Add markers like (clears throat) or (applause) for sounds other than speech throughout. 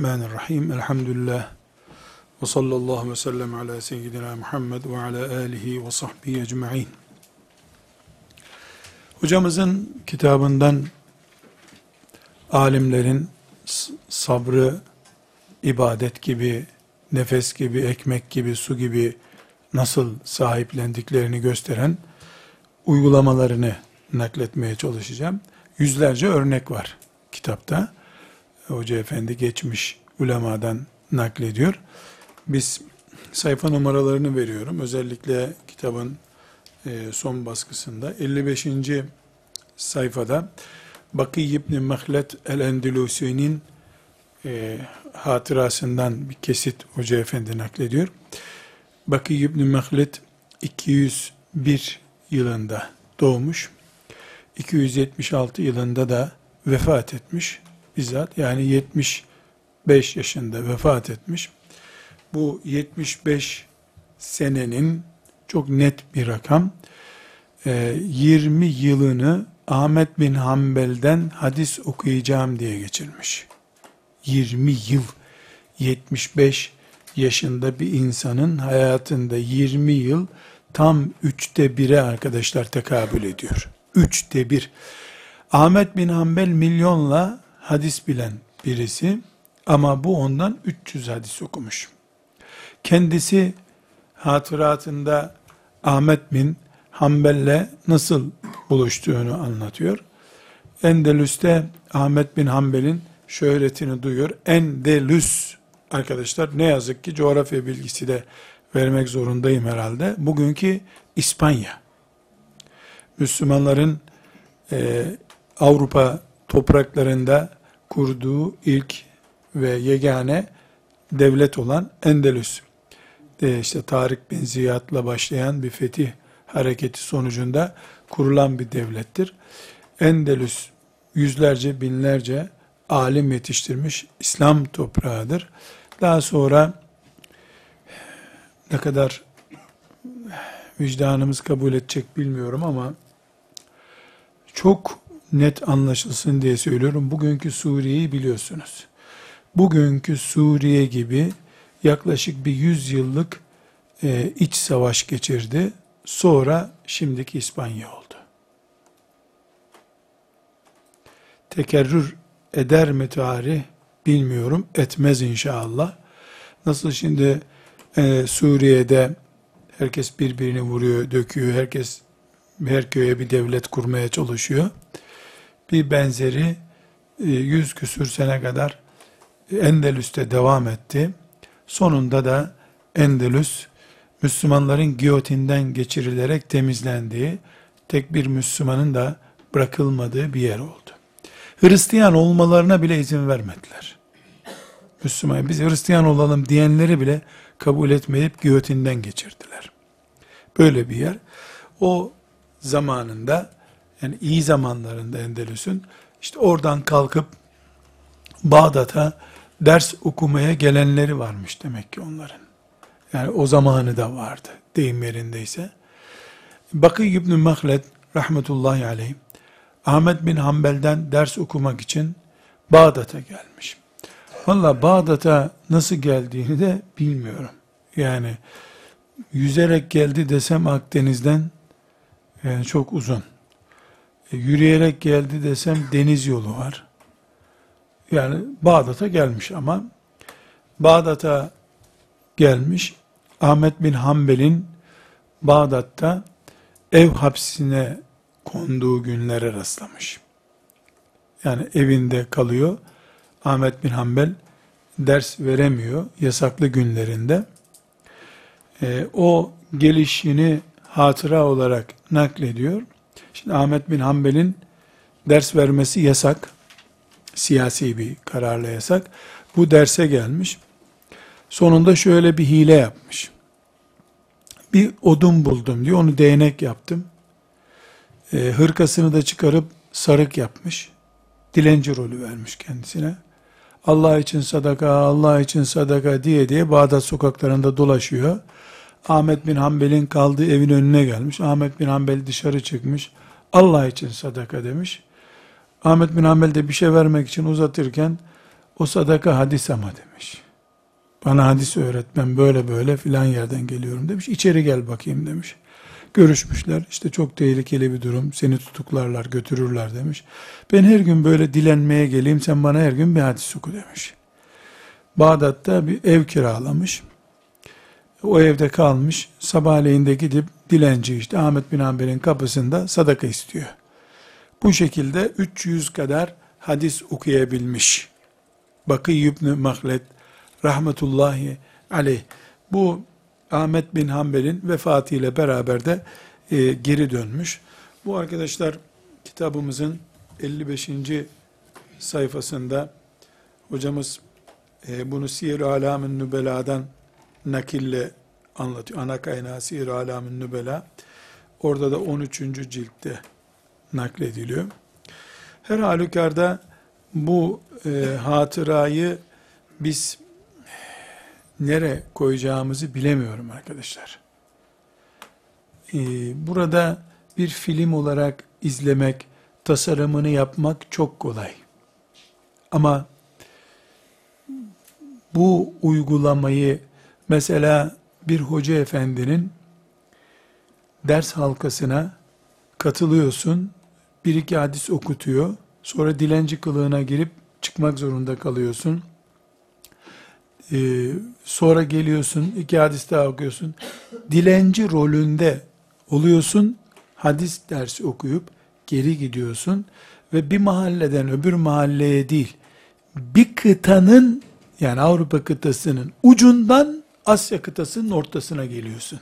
Bismillahirrahmanirrahim. Elhamdülillah. Ve sallallahu ve sellem ala seyyidina Muhammed ve ala alihi ve sahbihi ecma'in. Hocamızın kitabından alimlerin sabrı ibadet gibi, nefes gibi, ekmek gibi, su gibi nasıl sahiplendiklerini gösteren uygulamalarını nakletmeye çalışacağım. Yüzlerce örnek var kitapta. Hoca Efendi geçmiş ulemadan naklediyor. Biz sayfa numaralarını veriyorum. Özellikle kitabın e, son baskısında 55. sayfada Bakı İbni Mehlet el-Endilusi'nin e, hatırasından bir kesit Hoca Efendi naklediyor. Bakı İbni Mehlet 201 yılında doğmuş. 276 yılında da vefat etmiş bizzat yani 75 yaşında vefat etmiş. Bu 75 senenin çok net bir rakam. 20 ee, yılını Ahmet bin Hanbel'den hadis okuyacağım diye geçirmiş. 20 yıl 75 yaşında bir insanın hayatında 20 yıl tam üçte bire arkadaşlar tekabül ediyor. Üçte bir. Ahmet bin Hanbel milyonla hadis bilen birisi ama bu ondan 300 hadis okumuş. Kendisi hatıratında Ahmet bin Hanbel'le nasıl buluştuğunu anlatıyor. Endelüs'te Ahmet bin Hanbel'in şöhretini duyuyor. Endelüs arkadaşlar ne yazık ki coğrafya bilgisi de vermek zorundayım herhalde. Bugünkü İspanya. Müslümanların e, Avrupa topraklarında kurduğu ilk ve yegane devlet olan Endelüs. De işte Tarık bin Ziyad'la başlayan bir fetih hareketi sonucunda kurulan bir devlettir. Endelüs yüzlerce binlerce alim yetiştirmiş İslam toprağıdır. Daha sonra ne kadar vicdanımız kabul edecek bilmiyorum ama çok net anlaşılsın diye söylüyorum. Bugünkü Suriye'yi biliyorsunuz. Bugünkü Suriye gibi yaklaşık bir yüz yıllık e, iç savaş geçirdi. Sonra şimdiki İspanya oldu. Tekerrür eder mi tarih bilmiyorum. Etmez inşallah. Nasıl şimdi e, Suriye'de herkes birbirini vuruyor, döküyor. Herkes her köye bir devlet kurmaya çalışıyor bir benzeri e, yüz küsür sene kadar Endelüs'te devam etti. Sonunda da Endelüs Müslümanların giyotinden geçirilerek temizlendiği, tek bir Müslümanın da bırakılmadığı bir yer oldu. Hristiyan olmalarına bile izin vermediler. Müslüman, biz Hristiyan olalım diyenleri bile kabul etmeyip giyotinden geçirdiler. Böyle bir yer. O zamanında yani iyi zamanlarında Endelüs'ün işte oradan kalkıp Bağdat'a ders okumaya gelenleri varmış demek ki onların. Yani o zamanı da vardı deyim yerindeyse. Bakı İbn-i Mahlet rahmetullahi aleyh Ahmet bin Hanbel'den ders okumak için Bağdat'a gelmiş. Valla Bağdat'a nasıl geldiğini de bilmiyorum. Yani yüzerek geldi desem Akdeniz'den yani çok uzun. E, yürüyerek geldi desem deniz yolu var. Yani Bağdat'a gelmiş ama Bağdat'a gelmiş Ahmet bin Hanbel'in Bağdat'ta ev hapsine konduğu günlere rastlamış. Yani evinde kalıyor. Ahmet bin Hanbel ders veremiyor yasaklı günlerinde. E, o gelişini hatıra olarak naklediyor. Şimdi Ahmet bin Hanbel'in ders vermesi yasak. Siyasi bir kararla yasak. Bu derse gelmiş. Sonunda şöyle bir hile yapmış. Bir odun buldum diyor. Onu değnek yaptım. E, hırkasını da çıkarıp sarık yapmış. Dilenci rolü vermiş kendisine. Allah için sadaka, Allah için sadaka diye diye Bağdat sokaklarında dolaşıyor. Ahmet bin Hanbel'in kaldığı evin önüne gelmiş. Ahmet bin Hanbel dışarı çıkmış. Allah için sadaka demiş. Ahmet bin Hanbel de bir şey vermek için uzatırken O sadaka hadis ama demiş. Bana hadis öğretmen böyle böyle filan yerden geliyorum demiş. İçeri gel bakayım demiş. Görüşmüşler. İşte çok tehlikeli bir durum. Seni tutuklarlar, götürürler demiş. Ben her gün böyle dilenmeye geleyim. Sen bana her gün bir hadis oku demiş. Bağdat'ta bir ev kiralamış. O evde kalmış. Sabahleyin de gidip dilenci işte Ahmet bin Hanbel'in kapısında sadaka istiyor. Bu şekilde 300 kadar hadis okuyabilmiş. Bakı İbni Mahlet rahmetullahi aleyh. Bu Ahmet bin Hanbel'in vefatıyla beraber de e, geri dönmüş. Bu arkadaşlar kitabımızın 55. sayfasında hocamız e, bunu Siyer-i Alam'ın Nübela'dan nakille anlatıyor. Ana kaynağı Siyer-i Alam'ın Nübela. Orada da 13. ciltte naklediliyor. Her halükarda bu e, hatırayı biz nere koyacağımızı bilemiyorum arkadaşlar. Ee, burada bir film olarak izlemek, tasarımını yapmak çok kolay. Ama bu uygulamayı mesela bir hoca efendinin ders halkasına katılıyorsun, bir iki hadis okutuyor, sonra dilenci kılığına girip çıkmak zorunda kalıyorsun. Ee, sonra geliyorsun, iki hadis daha okuyorsun. Dilenci rolünde oluyorsun, hadis dersi okuyup geri gidiyorsun ve bir mahalleden öbür mahalleye değil, bir kıtanın yani Avrupa kıtasının ucundan Asya kıtasının ortasına geliyorsun.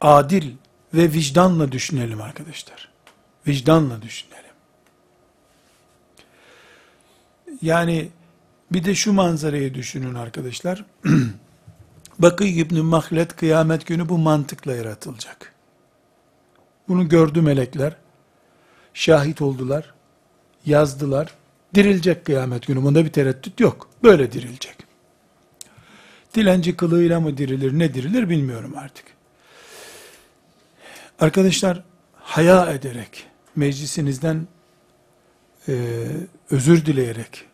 Adil ve vicdanla düşünelim arkadaşlar. Vicdanla düşünelim. Yani bir de şu manzarayı düşünün arkadaşlar. (clears throat) Bakı İbni Mahlet kıyamet günü bu mantıkla yaratılacak. Bunu gördü melekler. Şahit oldular. Yazdılar. Dirilecek kıyamet günü. Bunda bir tereddüt yok. Böyle dirilecek. Dilenci kılığıyla mı dirilir, ne dirilir bilmiyorum artık. Arkadaşlar, haya ederek, meclisinizden e, özür dileyerek,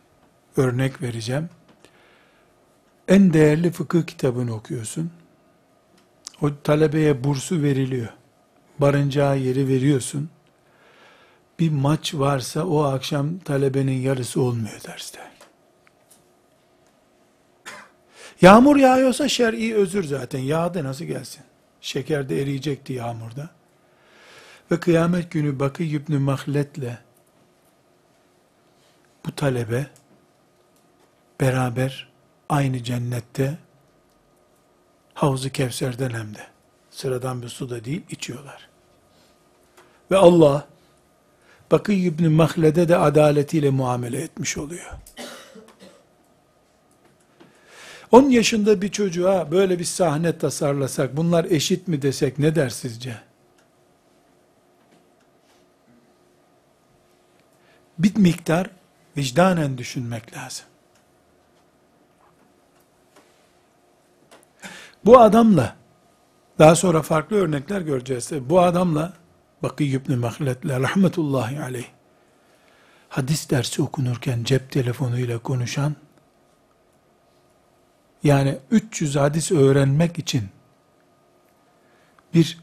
örnek vereceğim. En değerli fıkıh kitabını okuyorsun. O talebeye bursu veriliyor. Barınacağı yeri veriyorsun. Bir maç varsa o akşam talebenin yarısı olmuyor derste. Yağmur yağıyorsa şer'i özür zaten. Yağdı nasıl gelsin? Şeker de eriyecekti yağmurda. Ve kıyamet günü Bakı İbni Mahlet'le bu talebe beraber aynı cennette Havzu Kevser'den hem de sıradan bir su da değil içiyorlar. Ve Allah Bakı İbni Mahled'e de adaletiyle muamele etmiş oluyor. 10 yaşında bir çocuğa böyle bir sahne tasarlasak, bunlar eşit mi desek ne der sizce? Bir miktar vicdanen düşünmek lazım. Bu adamla, daha sonra farklı örnekler göreceğiz. Bu adamla, Bakı İbni Mahlet'le rahmetullahi aleyh, hadis dersi okunurken cep telefonuyla konuşan, yani 300 hadis öğrenmek için, bir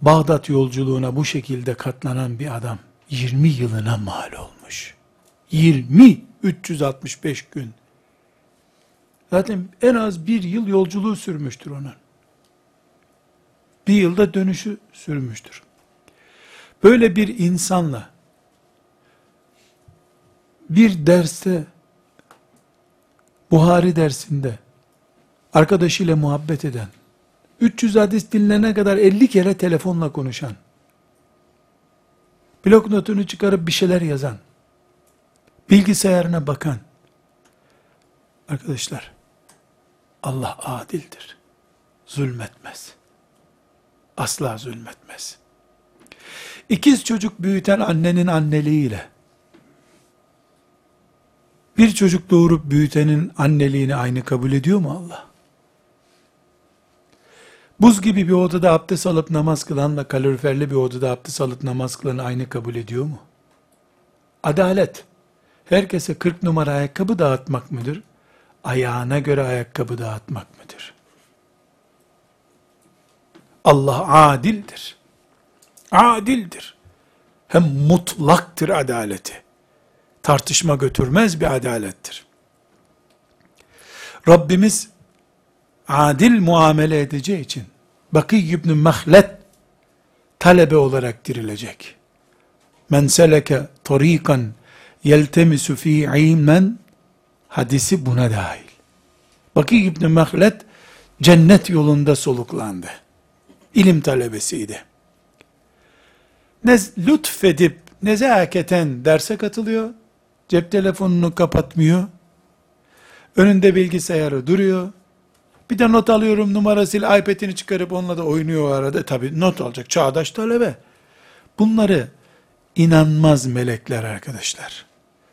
Bağdat yolculuğuna bu şekilde katlanan bir adam, 20 yılına mal olmuş. 20, 365 gün. Zaten en az bir yıl yolculuğu sürmüştür onun. Bir yılda dönüşü sürmüştür. Böyle bir insanla bir derste Buhari dersinde arkadaşıyla muhabbet eden 300 hadis dinlene kadar 50 kere telefonla konuşan blok notunu çıkarıp bir şeyler yazan bilgisayarına bakan arkadaşlar Allah adildir. Zulmetmez. Asla zulmetmez. İkiz çocuk büyüten annenin anneliğiyle, bir çocuk doğurup büyütenin anneliğini aynı kabul ediyor mu Allah? Buz gibi bir odada abdest alıp namaz kılanla kaloriferli bir odada abdest alıp namaz kılanı aynı kabul ediyor mu? Adalet. Herkese 40 numara ayakkabı dağıtmak mıdır? Ayağına göre ayakkabı dağıtmak mıdır? Allah adildir. Adildir. Hem mutlaktır adaleti. Tartışma götürmez bir adalettir. Rabbimiz adil muamele edeceği için Bakı İbni Mahlet talebe olarak dirilecek. Men seleke tarikan yeltemisu fi ilmen hadisi buna dahil. Bakı İbni Mahlet cennet yolunda soluklandı. İlim talebesiydi. Nez, lütfedip nezaketen derse katılıyor. Cep telefonunu kapatmıyor. Önünde bilgisayarı duruyor. Bir de not alıyorum numarasıyla iPad'ini çıkarıp onunla da oynuyor o arada. Tabi not alacak çağdaş talebe. Bunları inanmaz melekler arkadaşlar.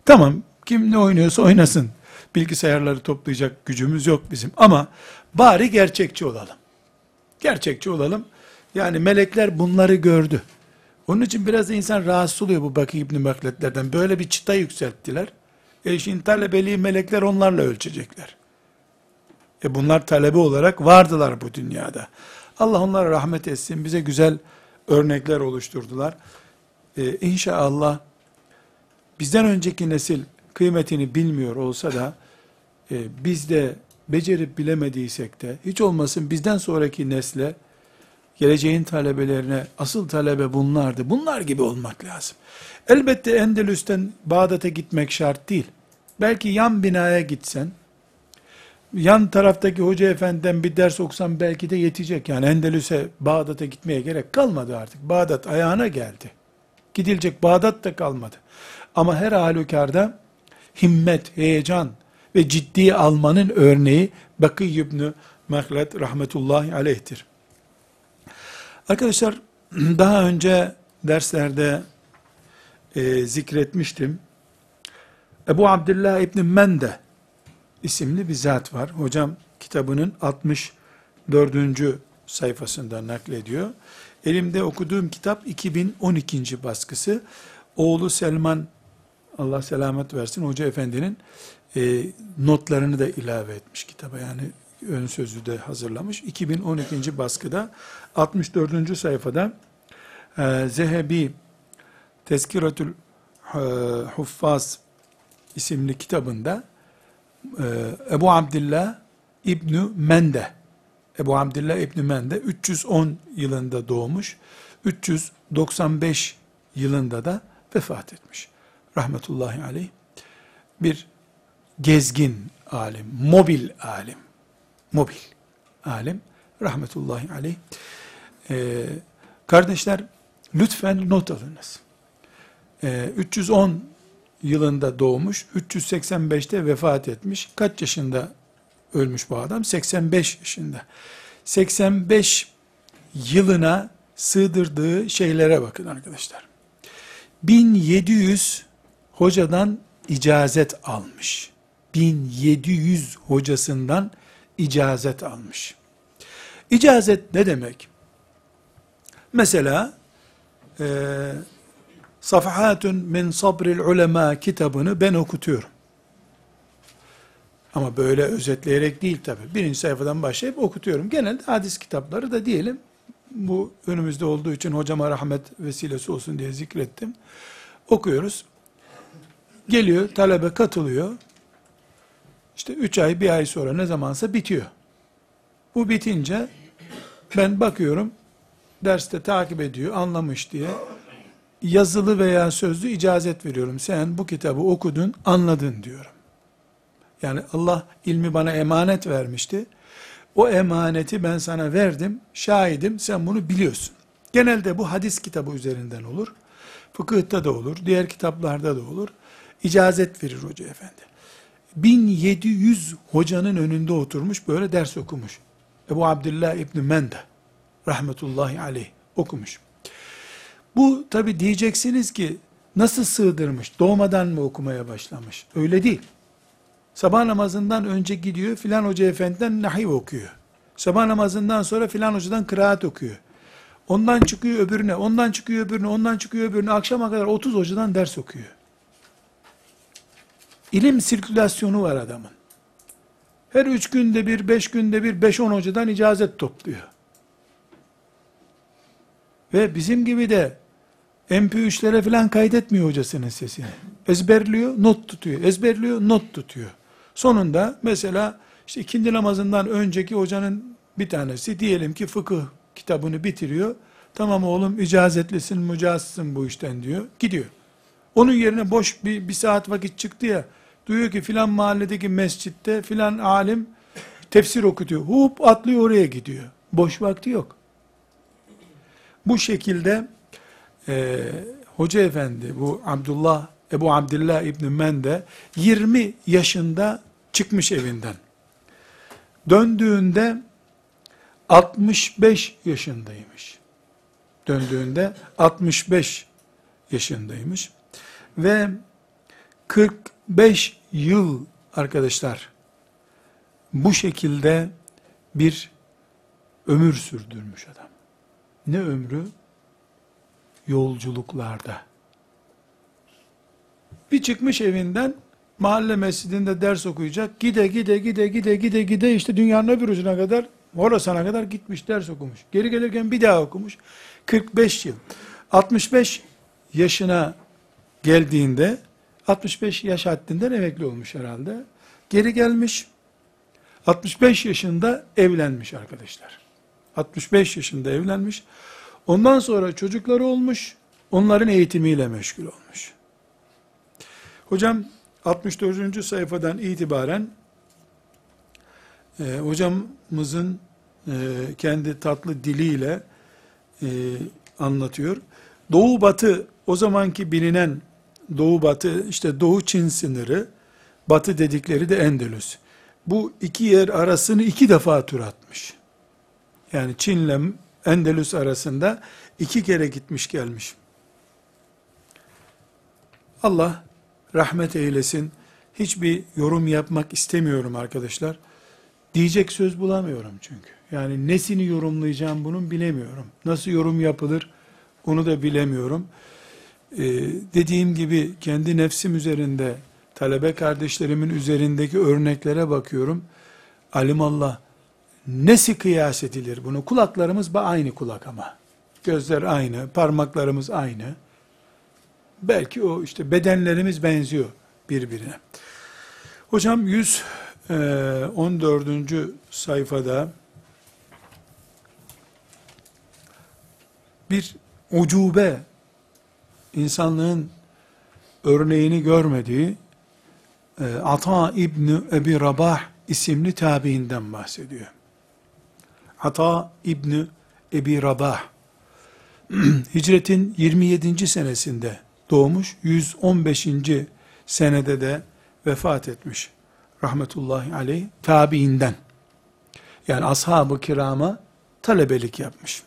Tamam kim ne oynuyorsa oynasın. Bilgisayarları toplayacak gücümüz yok bizim. Ama bari gerçekçi olalım. Gerçekçi olalım. Yani melekler bunları gördü. Onun için biraz da insan rahatsız oluyor bu Bakı İbni Makletlerden. Böyle bir çıta yükselttiler. E şimdi talebeliği melekler onlarla ölçecekler. E bunlar talebe olarak vardılar bu dünyada. Allah onlara rahmet etsin. Bize güzel örnekler oluşturdular. E, inşallah bizden önceki nesil kıymetini bilmiyor olsa da e, biz de becerip bilemediysek de hiç olmasın bizden sonraki nesle geleceğin talebelerine asıl talebe bunlardı. Bunlar gibi olmak lazım. Elbette Endülüs'ten Bağdat'a gitmek şart değil. Belki yan binaya gitsen, yan taraftaki hoca efendiden bir ders okusan belki de yetecek. Yani Endülüs'e, Bağdat'a gitmeye gerek kalmadı artık. Bağdat ayağına geldi. Gidilecek Bağdat da kalmadı. Ama her halükarda himmet, heyecan ve ciddi almanın örneği Bakı İbni Mehlet rahmetullahi aleyhtir. Arkadaşlar (clears throat) daha önce derslerde e, zikretmiştim. Ebu Abdullah İbni Mende isimli bir zat var. Hocam kitabının 64. sayfasında naklediyor. Elimde okuduğum kitap 2012. baskısı. Oğlu Selman, Allah selamet versin, Hoca Efendi'nin e, notlarını da ilave etmiş kitaba. Yani ön sözü de hazırlamış. 2012. baskıda 64. sayfada e, Zehebi Tezkiratül e, Huffaz isimli kitabında Ebu Abdillah İbnü Mende Ebu Abdillah İbnü Mende 310 yılında doğmuş. 395 yılında da vefat etmiş. Rahmetullahi aleyh. Bir gezgin alim, mobil alim mobil alim rahmetullahi aleyh. Ee, kardeşler lütfen not alınız. Ee, 310 yılında doğmuş, 385'te vefat etmiş. Kaç yaşında ölmüş bu adam? 85 yaşında. 85 yılına sığdırdığı şeylere bakın arkadaşlar. 1700 hocadan icazet almış. 1700 hocasından icazet almış. İcazet ne demek? Mesela e, Safhatun min sabril ulema kitabını ben okutuyorum. Ama böyle özetleyerek değil tabi. Birinci sayfadan başlayıp okutuyorum. Genelde hadis kitapları da diyelim. Bu önümüzde olduğu için hocama rahmet vesilesi olsun diye zikrettim. Okuyoruz. Geliyor, talebe katılıyor. İşte üç ay, bir ay sonra ne zamansa bitiyor. Bu bitince ben bakıyorum, derste takip ediyor, anlamış diye yazılı veya sözlü icazet veriyorum. Sen bu kitabı okudun, anladın diyorum. Yani Allah ilmi bana emanet vermişti. O emaneti ben sana verdim, şahidim, sen bunu biliyorsun. Genelde bu hadis kitabı üzerinden olur. Fıkıhta da olur, diğer kitaplarda da olur. İcazet verir hoca efendi. 1700 hocanın önünde oturmuş böyle ders okumuş. Ebu Abdullah İbni Mende rahmetullahi aleyh okumuş. Bu tabi diyeceksiniz ki nasıl sığdırmış? Doğmadan mı okumaya başlamış? Öyle değil. Sabah namazından önce gidiyor filan hoca efendiden nahiv okuyor. Sabah namazından sonra filan hocadan kıraat okuyor. Ondan çıkıyor öbürüne, ondan çıkıyor öbürüne, ondan çıkıyor öbürüne. Akşama kadar 30 hocadan ders okuyor. ilim sirkülasyonu var adamın. Her üç günde bir, beş günde bir, beş on hocadan icazet topluyor. Ve bizim gibi de MP3'lere falan kaydetmiyor hocasının sesini. Ezberliyor, not tutuyor. Ezberliyor, not tutuyor. Sonunda mesela işte ikindi namazından önceki hocanın bir tanesi diyelim ki fıkıh kitabını bitiriyor. Tamam oğlum icazetlisin, mücazsın bu işten diyor. Gidiyor. Onun yerine boş bir, bir saat vakit çıktı ya. Duyuyor ki filan mahalledeki mescitte filan alim tefsir okutuyor. Hup atlıyor oraya gidiyor. Boş vakti yok. Bu şekilde e, Hoca Efendi bu Abdullah Ebu Abdullah İbni Mende 20 yaşında çıkmış evinden. Döndüğünde 65 yaşındaymış. Döndüğünde 65 yaşındaymış. Ve 45 yıl arkadaşlar bu şekilde bir ömür sürdürmüş adam. Ne ömrü? Yolculuklarda. Bir çıkmış evinden mahalle mescidinde ders okuyacak. Gide gide gide gide gide gide işte dünyanın öbür ucuna kadar Horasan'a kadar gitmiş ders okumuş. Geri gelirken bir daha okumuş. 45 yıl. 65 yaşına geldiğinde 65 yaş haddinden emekli olmuş herhalde. Geri gelmiş. 65 yaşında evlenmiş arkadaşlar. 65 yaşında evlenmiş. Ondan sonra çocukları olmuş. Onların eğitimiyle meşgul olmuş. Hocam 64. sayfadan itibaren e, hocamızın e, kendi tatlı diliyle e, anlatıyor. Doğu batı o zamanki bilinen doğu batı işte doğu Çin sınırı batı dedikleri de Endülüs. Bu iki yer arasını iki defa tur atmış. Yani Çin'le Endülüs arasında iki kere gitmiş gelmiş. Allah rahmet eylesin. Hiçbir yorum yapmak istemiyorum arkadaşlar. Diyecek söz bulamıyorum çünkü. Yani nesini yorumlayacağım bunun bilemiyorum. Nasıl yorum yapılır onu da bilemiyorum. Ee, dediğim gibi kendi nefsim üzerinde, talebe kardeşlerimin üzerindeki örneklere bakıyorum. Alimallah nesi kıyas edilir bunu? Kulaklarımız aynı kulak ama. Gözler aynı, parmaklarımız aynı. Belki o işte bedenlerimiz benziyor birbirine. Hocam 114. E, sayfada bir ucube insanlığın örneğini görmediği e, Ata İbni Ebi Rabah isimli tabiinden bahsediyor. Ata İbni Ebi Rabah (clears throat) hicretin 27. senesinde doğmuş, 115. senede de vefat etmiş. Rahmetullahi aleyh, tabiinden. Yani ashab-ı kirama talebelik yapmış.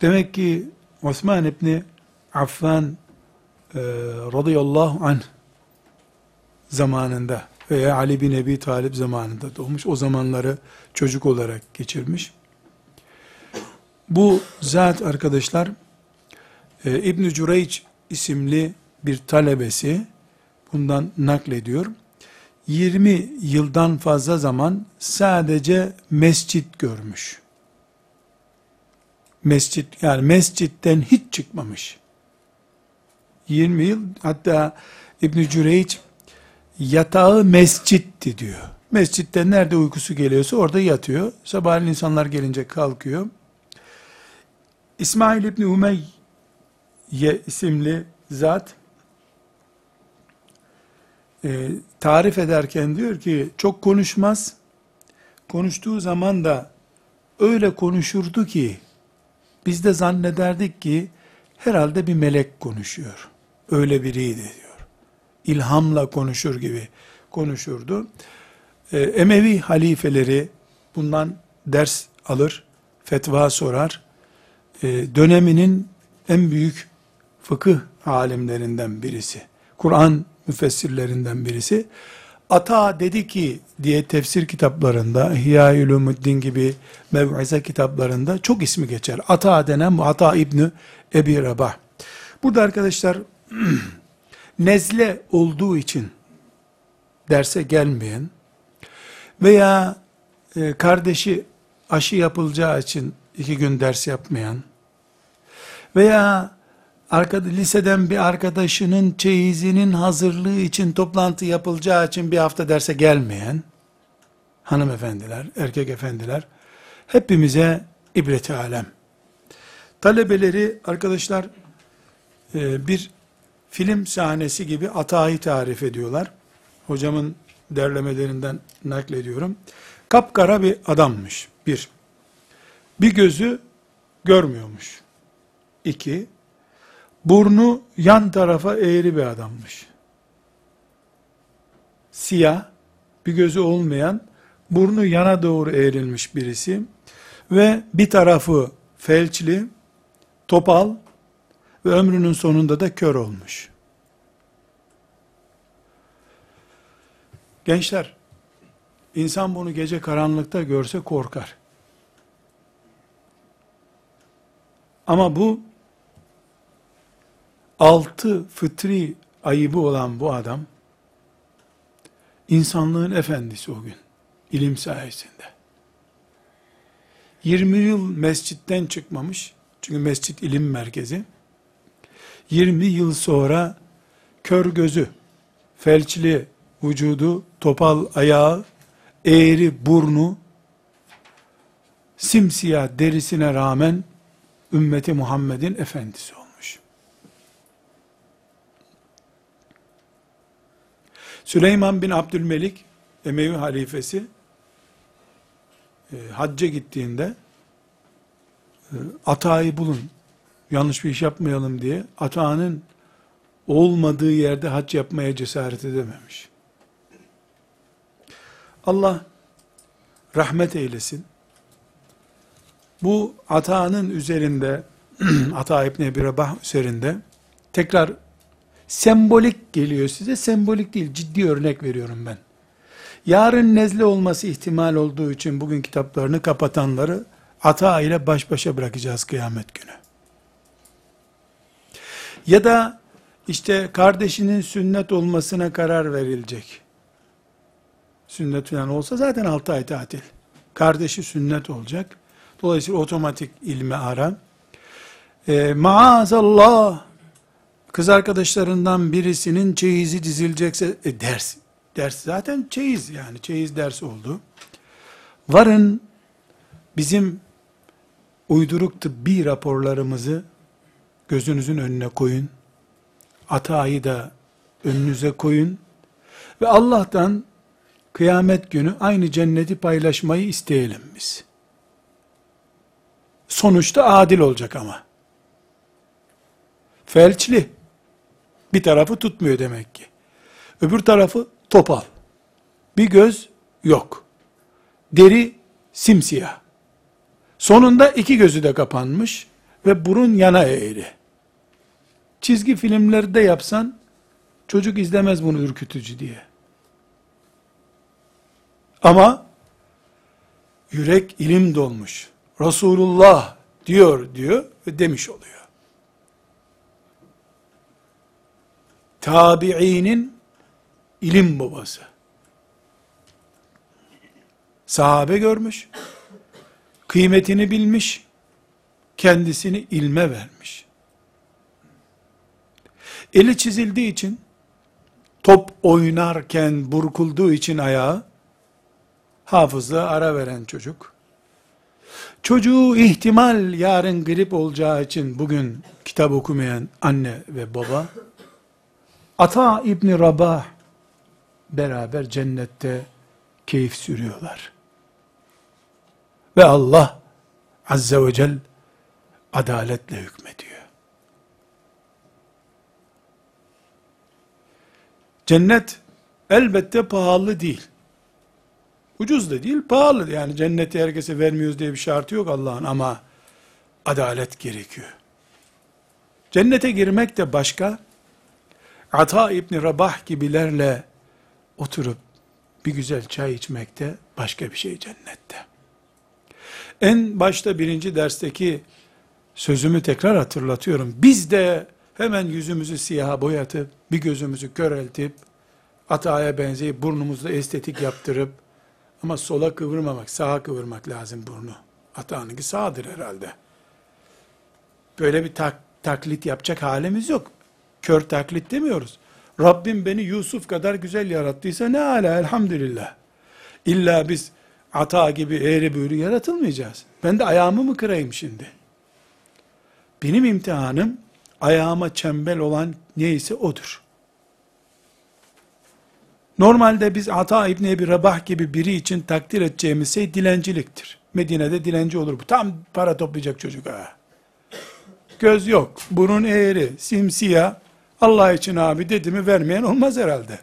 Demek ki Osman İbni Affan e, radıyallahu anh zamanında veya Ali bin Ebi Talip zamanında doğmuş. O zamanları çocuk olarak geçirmiş. Bu zat arkadaşlar e, İbn-i Cüreyç isimli bir talebesi bundan naklediyor. 20 yıldan fazla zaman sadece mescit görmüş. Mescit yani mescitten hiç çıkmamış. 20 yıl hatta İbn Cüreyç yatağı mescitti diyor. Mescitte nerede uykusu geliyorsa orada yatıyor. Sabahleyin insanlar gelince kalkıyor. İsmail İbni Umeyye isimli zat e, tarif ederken diyor ki çok konuşmaz. Konuştuğu zaman da öyle konuşurdu ki biz de zannederdik ki herhalde bir melek konuşuyor. Öyle biriydi diyor. İlhamla konuşur gibi konuşurdu. E, Emevi halifeleri bundan ders alır, fetva sorar. E, döneminin en büyük fıkıh alimlerinden birisi. Kur'an müfessirlerinden birisi. Ata dedi ki diye tefsir kitaplarında, İhya-i Ulumuddin gibi mev'ize kitaplarında çok ismi geçer. Ata denen bu Ata İbni Ebi Rabah. Burada arkadaşlar (clears throat) nezle olduğu için derse gelmeyen veya e, kardeşi aşı yapılacağı için iki gün ders yapmayan veya liseden bir arkadaşının çeyizinin hazırlığı için toplantı yapılacağı için bir hafta derse gelmeyen hanımefendiler, erkek efendiler hepimize ibreti alem. Talebeleri arkadaşlar e, bir film sahnesi gibi atayı tarif ediyorlar. Hocamın derlemelerinden naklediyorum. Kapkara bir adammış. Bir. Bir gözü görmüyormuş. İki. Burnu yan tarafa eğri bir adammış. Siyah, bir gözü olmayan, burnu yana doğru eğrilmiş birisi ve bir tarafı felçli, topal ve ömrünün sonunda da kör olmuş. Gençler, insan bunu gece karanlıkta görse korkar. Ama bu altı fıtri ayıbı olan bu adam insanlığın efendisi o gün ilim sayesinde. 20 yıl mescitten çıkmamış. Çünkü mescit ilim merkezi. 20 yıl sonra kör gözü, felçli vücudu, topal ayağı, eğri burnu, simsiyah derisine rağmen ümmeti Muhammed'in efendisi olmuş. Süleyman bin Abdülmelik, Emevi halifesi, e, hacca gittiğinde e, atayı bulun, yanlış bir iş yapmayalım diye atağının olmadığı yerde hac yapmaya cesaret edememiş. Allah rahmet eylesin. Bu atağının üzerinde, (clears throat) Ata İbni Ebi Rabah üzerinde tekrar sembolik geliyor size. Sembolik değil, ciddi örnek veriyorum ben. Yarın nezle olması ihtimal olduğu için bugün kitaplarını kapatanları ata ile baş başa bırakacağız kıyamet günü. Ya da işte kardeşinin sünnet olmasına karar verilecek. Sünnet falan olsa zaten 6 ay tatil. Kardeşi sünnet olacak. Dolayısıyla otomatik ilmi ara. E, maazallah kız arkadaşlarından birisinin çeyizi dizilecekse e, ders. Ders zaten çeyiz yani çeyiz ders oldu. Varın bizim uyduruk tıbbi raporlarımızı gözünüzün önüne koyun. Atayı da önünüze koyun. Ve Allah'tan kıyamet günü aynı cenneti paylaşmayı isteyelim biz. Sonuçta adil olacak ama. Felçli. Bir tarafı tutmuyor demek ki. Öbür tarafı topal. Bir göz yok. Deri simsiyah. Sonunda iki gözü de kapanmış ve burun yana eğri. Çizgi filmlerde yapsan çocuk izlemez bunu ürkütücü diye. Ama yürek ilim dolmuş. Resulullah diyor diyor ve demiş oluyor. Tabiinin ilim babası. Sahabe görmüş, kıymetini bilmiş, kendisini ilme vermiş. Eli çizildiği için, top oynarken burkulduğu için ayağı, hafızlığa ara veren çocuk, çocuğu ihtimal yarın grip olacağı için bugün kitap okumayan anne ve baba, Ata İbni Rabah beraber cennette keyif sürüyorlar. Ve Allah Azze ve Celle adaletle hükmediyor. Cennet elbette pahalı değil. Ucuz da değil, pahalı. Yani cenneti herkese vermiyoruz diye bir şartı yok Allah'ın ama adalet gerekiyor. Cennete girmek de başka, Ata İbni Rabah gibilerle oturup bir güzel çay içmek de başka bir şey cennette. En başta birinci dersteki sözümü tekrar hatırlatıyorum. Biz de hemen yüzümüzü siyaha boyatıp, bir gözümüzü köreltip, ataya benzeyip burnumuzda estetik yaptırıp, ama sola kıvırmamak, sağa kıvırmak lazım burnu. Atağınınki sağdır herhalde. Böyle bir tak, taklit yapacak halimiz yok. Kör taklit demiyoruz. Rabbim beni Yusuf kadar güzel yarattıysa ne ala elhamdülillah. İlla biz ata gibi eğri büğrü yaratılmayacağız. Ben de ayağımı mı kırayım şimdi? Benim imtihanım ayağıma çembel olan neyse odur. Normalde biz Ata İbni Ebi Rabah gibi biri için takdir edeceğimiz şey dilenciliktir. Medine'de dilenci olur bu. Tam para toplayacak çocuk ha. Göz yok, burun eğri, simsiyah. Allah için abi dedi mi vermeyen olmaz herhalde.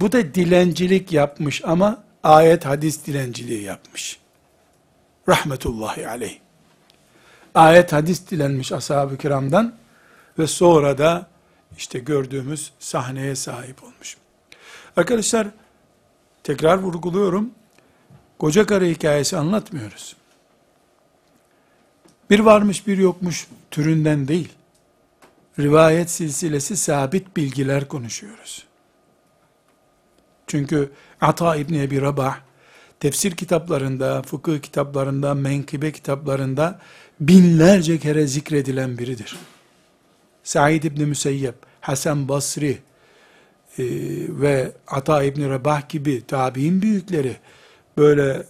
Bu da dilencilik yapmış ama ayet hadis dilenciliği yapmış. Rahmetullahi aleyh. Ayet hadis dilenmiş ashab-ı kiramdan ve sonra da işte gördüğümüz sahneye sahip olmuş. Arkadaşlar tekrar vurguluyorum. Koca karı hikayesi anlatmıyoruz. Bir varmış bir yokmuş türünden değil. Rivayet silsilesi sabit bilgiler konuşuyoruz. Çünkü Ata İbni Ebi Rabah tefsir kitaplarında, fıkıh kitaplarında, menkıbe kitaplarında binlerce kere zikredilen biridir. Said İbni Müseyyep, Hasan Basri e, ve Ata İbni Rabah gibi tabi'in büyükleri böyle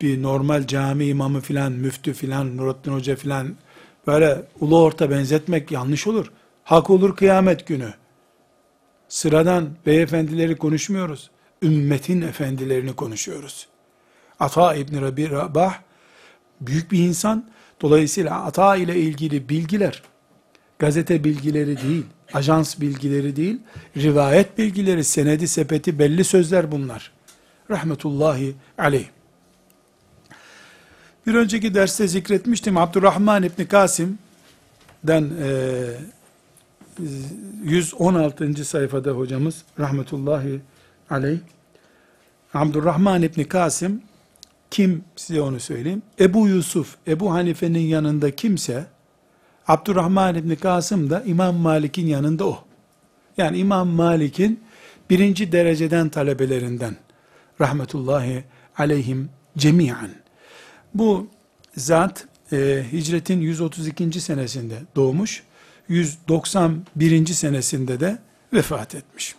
bir normal cami imamı filan, müftü filan, Nurattin Hoca filan böyle ulu orta benzetmek yanlış olur. Hak olur kıyamet günü. Sıradan beyefendileri konuşmuyoruz. Ümmetin efendilerini konuşuyoruz. Ata İbni Rabi Rabah büyük bir insan. Dolayısıyla Ata ile ilgili bilgiler gazete bilgileri değil, ajans bilgileri değil, rivayet bilgileri, senedi, sepeti, belli sözler bunlar. Rahmetullahi aleyh. Bir önceki derste zikretmiştim Abdurrahman İbni Kasim'den e, 116. sayfada hocamız rahmetullahi aleyh Abdurrahman İbni Kasim kim size onu söyleyeyim. Ebu Yusuf, Ebu Hanife'nin yanında kimse Abdurrahman İbni Kasım da İmam Malik'in yanında o. Yani İmam Malik'in birinci dereceden talebelerinden rahmetullahi aleyhim cemiyen. Bu zat e, hicretin 132. senesinde doğmuş, 191. senesinde de vefat etmiş.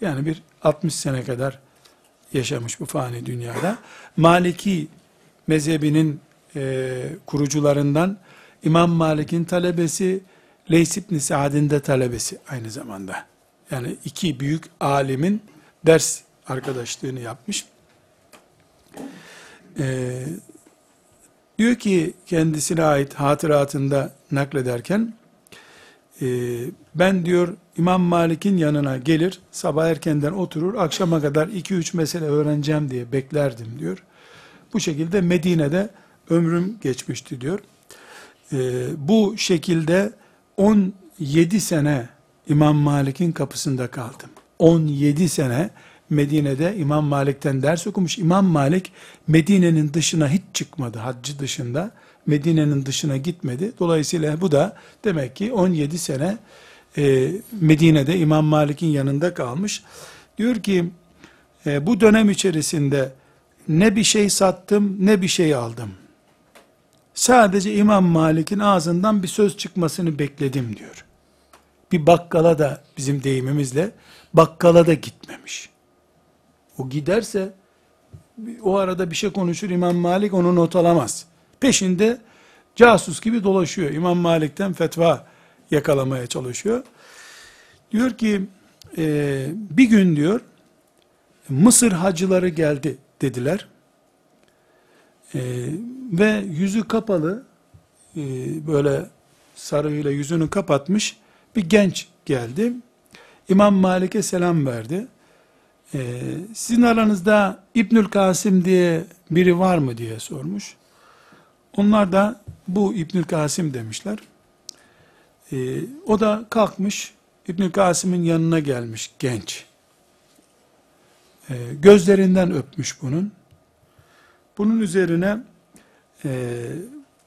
Yani bir 60 sene kadar yaşamış bu fani dünyada. Maliki mezhebinin e, kurucularından İmam Malik'in talebesi, Leys ibn Sa'd'in de talebesi aynı zamanda. Yani iki büyük alimin ders arkadaşlığını yapmış. Ee, diyor ki kendisine ait hatıratında naklederken e, ben diyor İmam Malik'in yanına gelir sabah erkenden oturur akşama kadar iki üç mesele öğreneceğim diye beklerdim diyor. Bu şekilde Medine'de ömrüm geçmişti diyor. Ee, bu şekilde 17 sene İmam Malik'in kapısında kaldım. 17 sene Medine'de İmam Malik'ten ders okumuş. İmam Malik Medine'nin dışına hiç çıkmadı. Haccı dışında Medine'nin dışına gitmedi. Dolayısıyla bu da demek ki 17 sene e, Medine'de İmam Malik'in yanında kalmış. Diyor ki e, bu dönem içerisinde ne bir şey sattım ne bir şey aldım. Sadece İmam Malik'in ağzından bir söz çıkmasını bekledim diyor. Bir bakkala da bizim deyimimizle bakkala da gitmemiş. O giderse o arada bir şey konuşur İmam Malik onu not alamaz. Peşinde casus gibi dolaşıyor. İmam Malik'ten fetva yakalamaya çalışıyor. Diyor ki e, bir gün diyor Mısır hacıları geldi dediler. E, ve yüzü kapalı e, böyle sarığıyla yüzünü kapatmış bir genç geldi. İmam Malik'e selam verdi. E, sizin aranızda İbnül Kasım diye biri var mı diye sormuş. Onlar da bu İbnül Kasım demişler. E, o da kalkmış İbnül Kasım'ın yanına gelmiş genç. E, gözlerinden öpmüş bunun. Bunun üzerine e,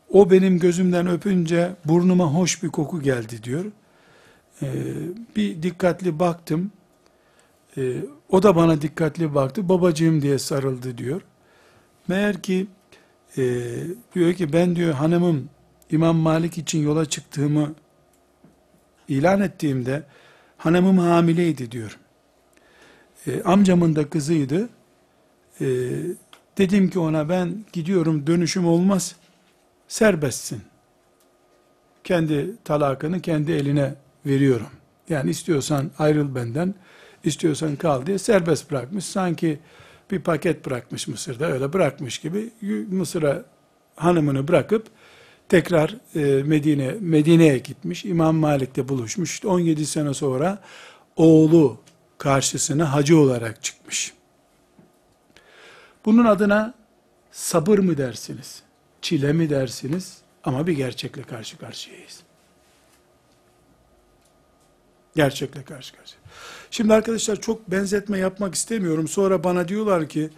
O benim gözümden öpünce burnuma hoş bir koku geldi diyor. Ee, bir dikkatli baktım. Ee, o da bana dikkatli baktı. Babacığım diye sarıldı diyor. Meğer ki e, diyor ki ben diyor hanımım İmam Malik için yola çıktığımı ilan ettiğimde hanımım hamileydi diyor. E, amcamın da kızıydı. E, dedim ki ona ben gidiyorum dönüşüm olmaz serbestsin. Kendi talakını kendi eline veriyorum. Yani istiyorsan ayrıl benden, istiyorsan kal diye serbest bırakmış. Sanki bir paket bırakmış Mısır'da öyle bırakmış gibi Mısır'a hanımını bırakıp tekrar e, Medine Medine'ye gitmiş. İmam Malik'te buluşmuş. İşte 17 sene sonra oğlu karşısına hacı olarak çıkmış. Bunun adına sabır mı dersiniz? Çile mi dersiniz? Ama bir gerçekle karşı karşıyayız. Gerçekle karşı karşıya. Şimdi arkadaşlar çok benzetme yapmak istemiyorum. Sonra bana diyorlar ki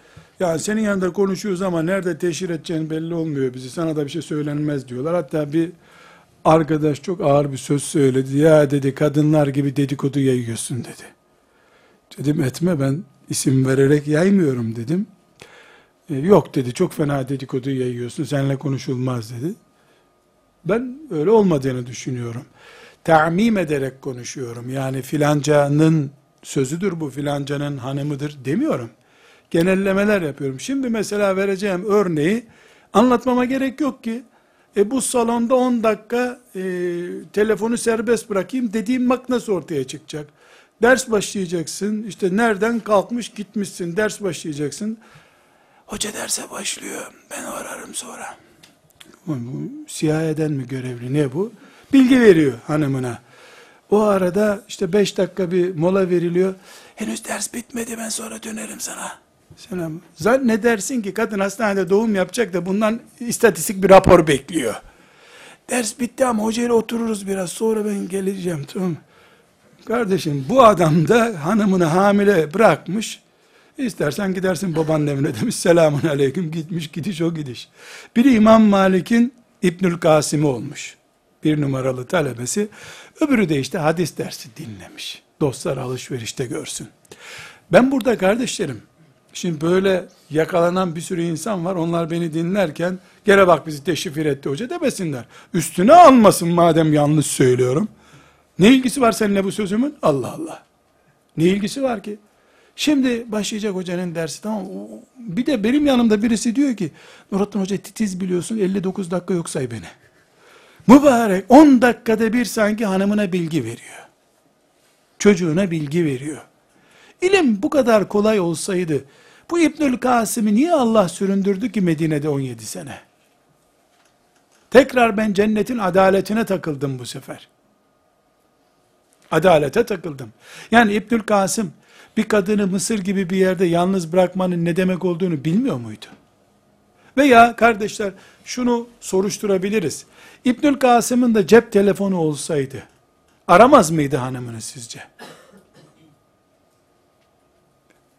ya senin yanında konuşuyoruz ama nerede teşhir edeceğin belli olmuyor bizi. Sana da bir şey söylenmez diyorlar. Hatta bir arkadaş çok ağır bir söz söyledi. Ya dedi kadınlar gibi dedikodu yayıyorsun dedi. Dedim etme ben isim vererek yaymıyorum dedim. E, yok dedi çok fena dedikodu yayıyorsun seninle konuşulmaz dedi. Ben öyle olmadığını düşünüyorum. Ta'mim ederek konuşuyorum. Yani filancanın sözüdür bu filancanın hanımıdır demiyorum. Genellemeler yapıyorum. Şimdi mesela vereceğim örneği anlatmama gerek yok ki. E bu salonda 10 dakika e, telefonu serbest bırakayım dediğim bak ortaya çıkacak. Ders başlayacaksın. İşte nereden kalkmış gitmişsin. Ders başlayacaksın. Hoca derse başlıyor. Ben ararım sonra. Bu, mi görevli ne bu? Bilgi veriyor hanımına. O arada işte beş dakika bir mola veriliyor. Henüz ders bitmedi ben sonra dönerim sana. Selam. Zannedersin ki kadın hastanede doğum yapacak da bundan istatistik bir rapor bekliyor. Ders bitti ama hocayla otururuz biraz sonra ben geleceğim tamam Kardeşim bu adam da hanımını hamile bırakmış. İstersen gidersin babanın evine demiş. Selamun aleyküm gitmiş gidiş o gidiş. Biri İmam Malik'in İbnül Kasım'ı olmuş. Bir numaralı talebesi. Öbürü de işte hadis dersi dinlemiş. Dostlar alışverişte görsün. Ben burada kardeşlerim, şimdi böyle yakalanan bir sürü insan var. Onlar beni dinlerken, gene bak bizi teşhir etti hoca demesinler. Üstüne almasın madem yanlış söylüyorum. Ne ilgisi var seninle bu sözümün? Allah Allah. Ne ilgisi var ki? Şimdi başlayacak hocanın dersi tamam Bir de benim yanımda birisi diyor ki Nurattin Hoca titiz biliyorsun 59 dakika yok say beni. Mübarek 10 dakikada bir sanki hanımına bilgi veriyor. Çocuğuna bilgi veriyor. İlim bu kadar kolay olsaydı bu İbnül Kasım'ı niye Allah süründürdü ki Medine'de 17 sene? Tekrar ben cennetin adaletine takıldım bu sefer. Adalete takıldım. Yani İbnül Kasım bir kadını Mısır gibi bir yerde yalnız bırakmanın ne demek olduğunu bilmiyor muydu? Veya kardeşler şunu soruşturabiliriz. İbnül Kasım'ın da cep telefonu olsaydı aramaz mıydı hanımını sizce?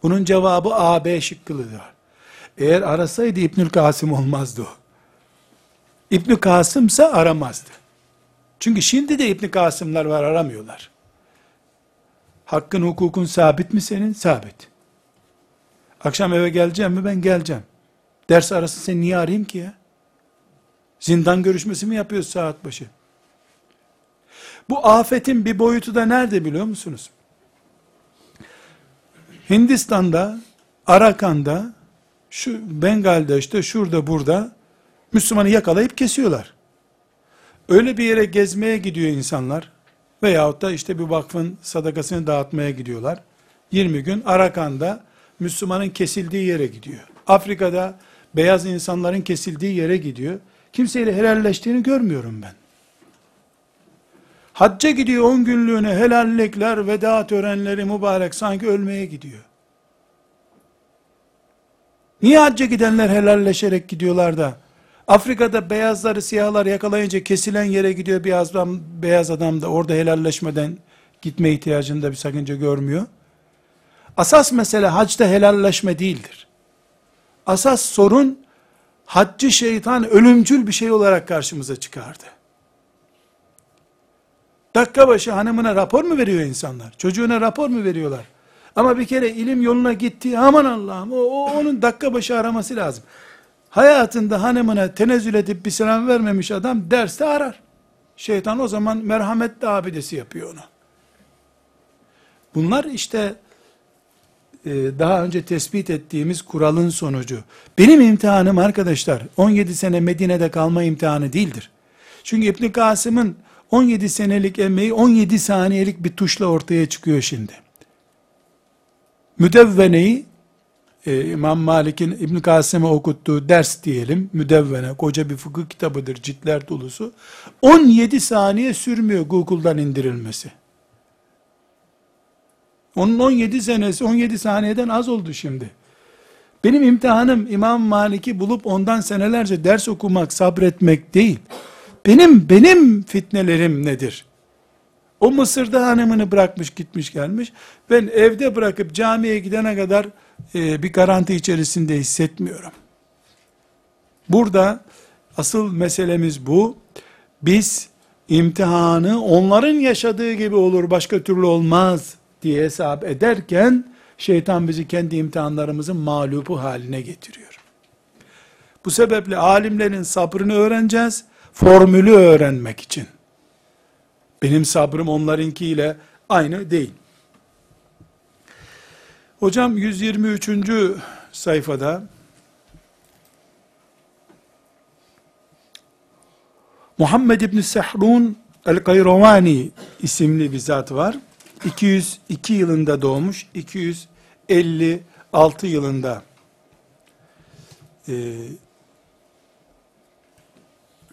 Bunun cevabı A, B şıkkılıdır. Eğer arasaydı İbnül Kasım olmazdı o. İbnül Kasım ise aramazdı. Çünkü şimdi de İbn Kasımlar var aramıyorlar. Hakkın hukukun sabit mi senin? Sabit. Akşam eve geleceğim mi? Ben geleceğim. Ders arası seni niye arayayım ki ya? Zindan görüşmesi mi yapıyoruz saat başı? Bu afetin bir boyutu da nerede biliyor musunuz? Hindistan'da, Arakan'da, şu Bengal'de işte şurada burada Müslümanı yakalayıp kesiyorlar. Öyle bir yere gezmeye gidiyor insanlar. Veyahut da işte bir vakfın sadakasını dağıtmaya gidiyorlar. 20 gün Arakan'da Müslümanın kesildiği yere gidiyor. Afrika'da beyaz insanların kesildiği yere gidiyor. Kimseyle helalleştiğini görmüyorum ben. Hacca gidiyor 10 günlüğüne helallikler, veda törenleri mübarek sanki ölmeye gidiyor. Niye hacca gidenler helalleşerek gidiyorlar da Afrika'da beyazları siyahlar yakalayınca kesilen yere gidiyor bir adam, beyaz adam da orada helalleşmeden gitme ihtiyacında bir sakınca görmüyor. Asas mesele hacda helalleşme değildir. Asas sorun haccı şeytan ölümcül bir şey olarak karşımıza çıkardı. Dakika başı hanımına rapor mu veriyor insanlar? Çocuğuna rapor mu veriyorlar? Ama bir kere ilim yoluna gitti. Aman Allah'ım o, o onun dakika başı araması lazım. Hayatında hanımına tenezzül edip bir selam vermemiş adam derste arar. Şeytan o zaman merhametli abidesi yapıyor onu. Bunlar işte e, daha önce tespit ettiğimiz kuralın sonucu. Benim imtihanım arkadaşlar 17 sene Medine'de kalma imtihanı değildir. Çünkü İbn Kasım'ın 17 senelik emeği 17 saniyelik bir tuşla ortaya çıkıyor şimdi. Müdevveneyi e, İmam Malik'in İbn Kasım'ı okuttuğu ders diyelim, müdevvene, koca bir fıkıh kitabıdır, ciltler dolusu. 17 saniye sürmüyor Google'dan indirilmesi. Onun 17 senesi 17 saniyeden az oldu şimdi. Benim imtihanım İmam Malik'i bulup ondan senelerce ders okumak, sabretmek değil. Benim benim fitnelerim nedir? O Mısır'da hanımını bırakmış gitmiş gelmiş. Ben evde bırakıp camiye gidene kadar e, bir garanti içerisinde hissetmiyorum. Burada asıl meselemiz bu. Biz imtihanı onların yaşadığı gibi olur başka türlü olmaz diye hesap ederken şeytan bizi kendi imtihanlarımızın mağlubu haline getiriyor. Bu sebeple alimlerin sabrını öğreneceğiz. Formülü öğrenmek için. Benim sabrım onlarınkiyle aynı değil. Hocam 123. sayfada Muhammed İbn Sehrun el-Kayrovani isimli bir zat var. 202 yılında doğmuş, 256 yılında e,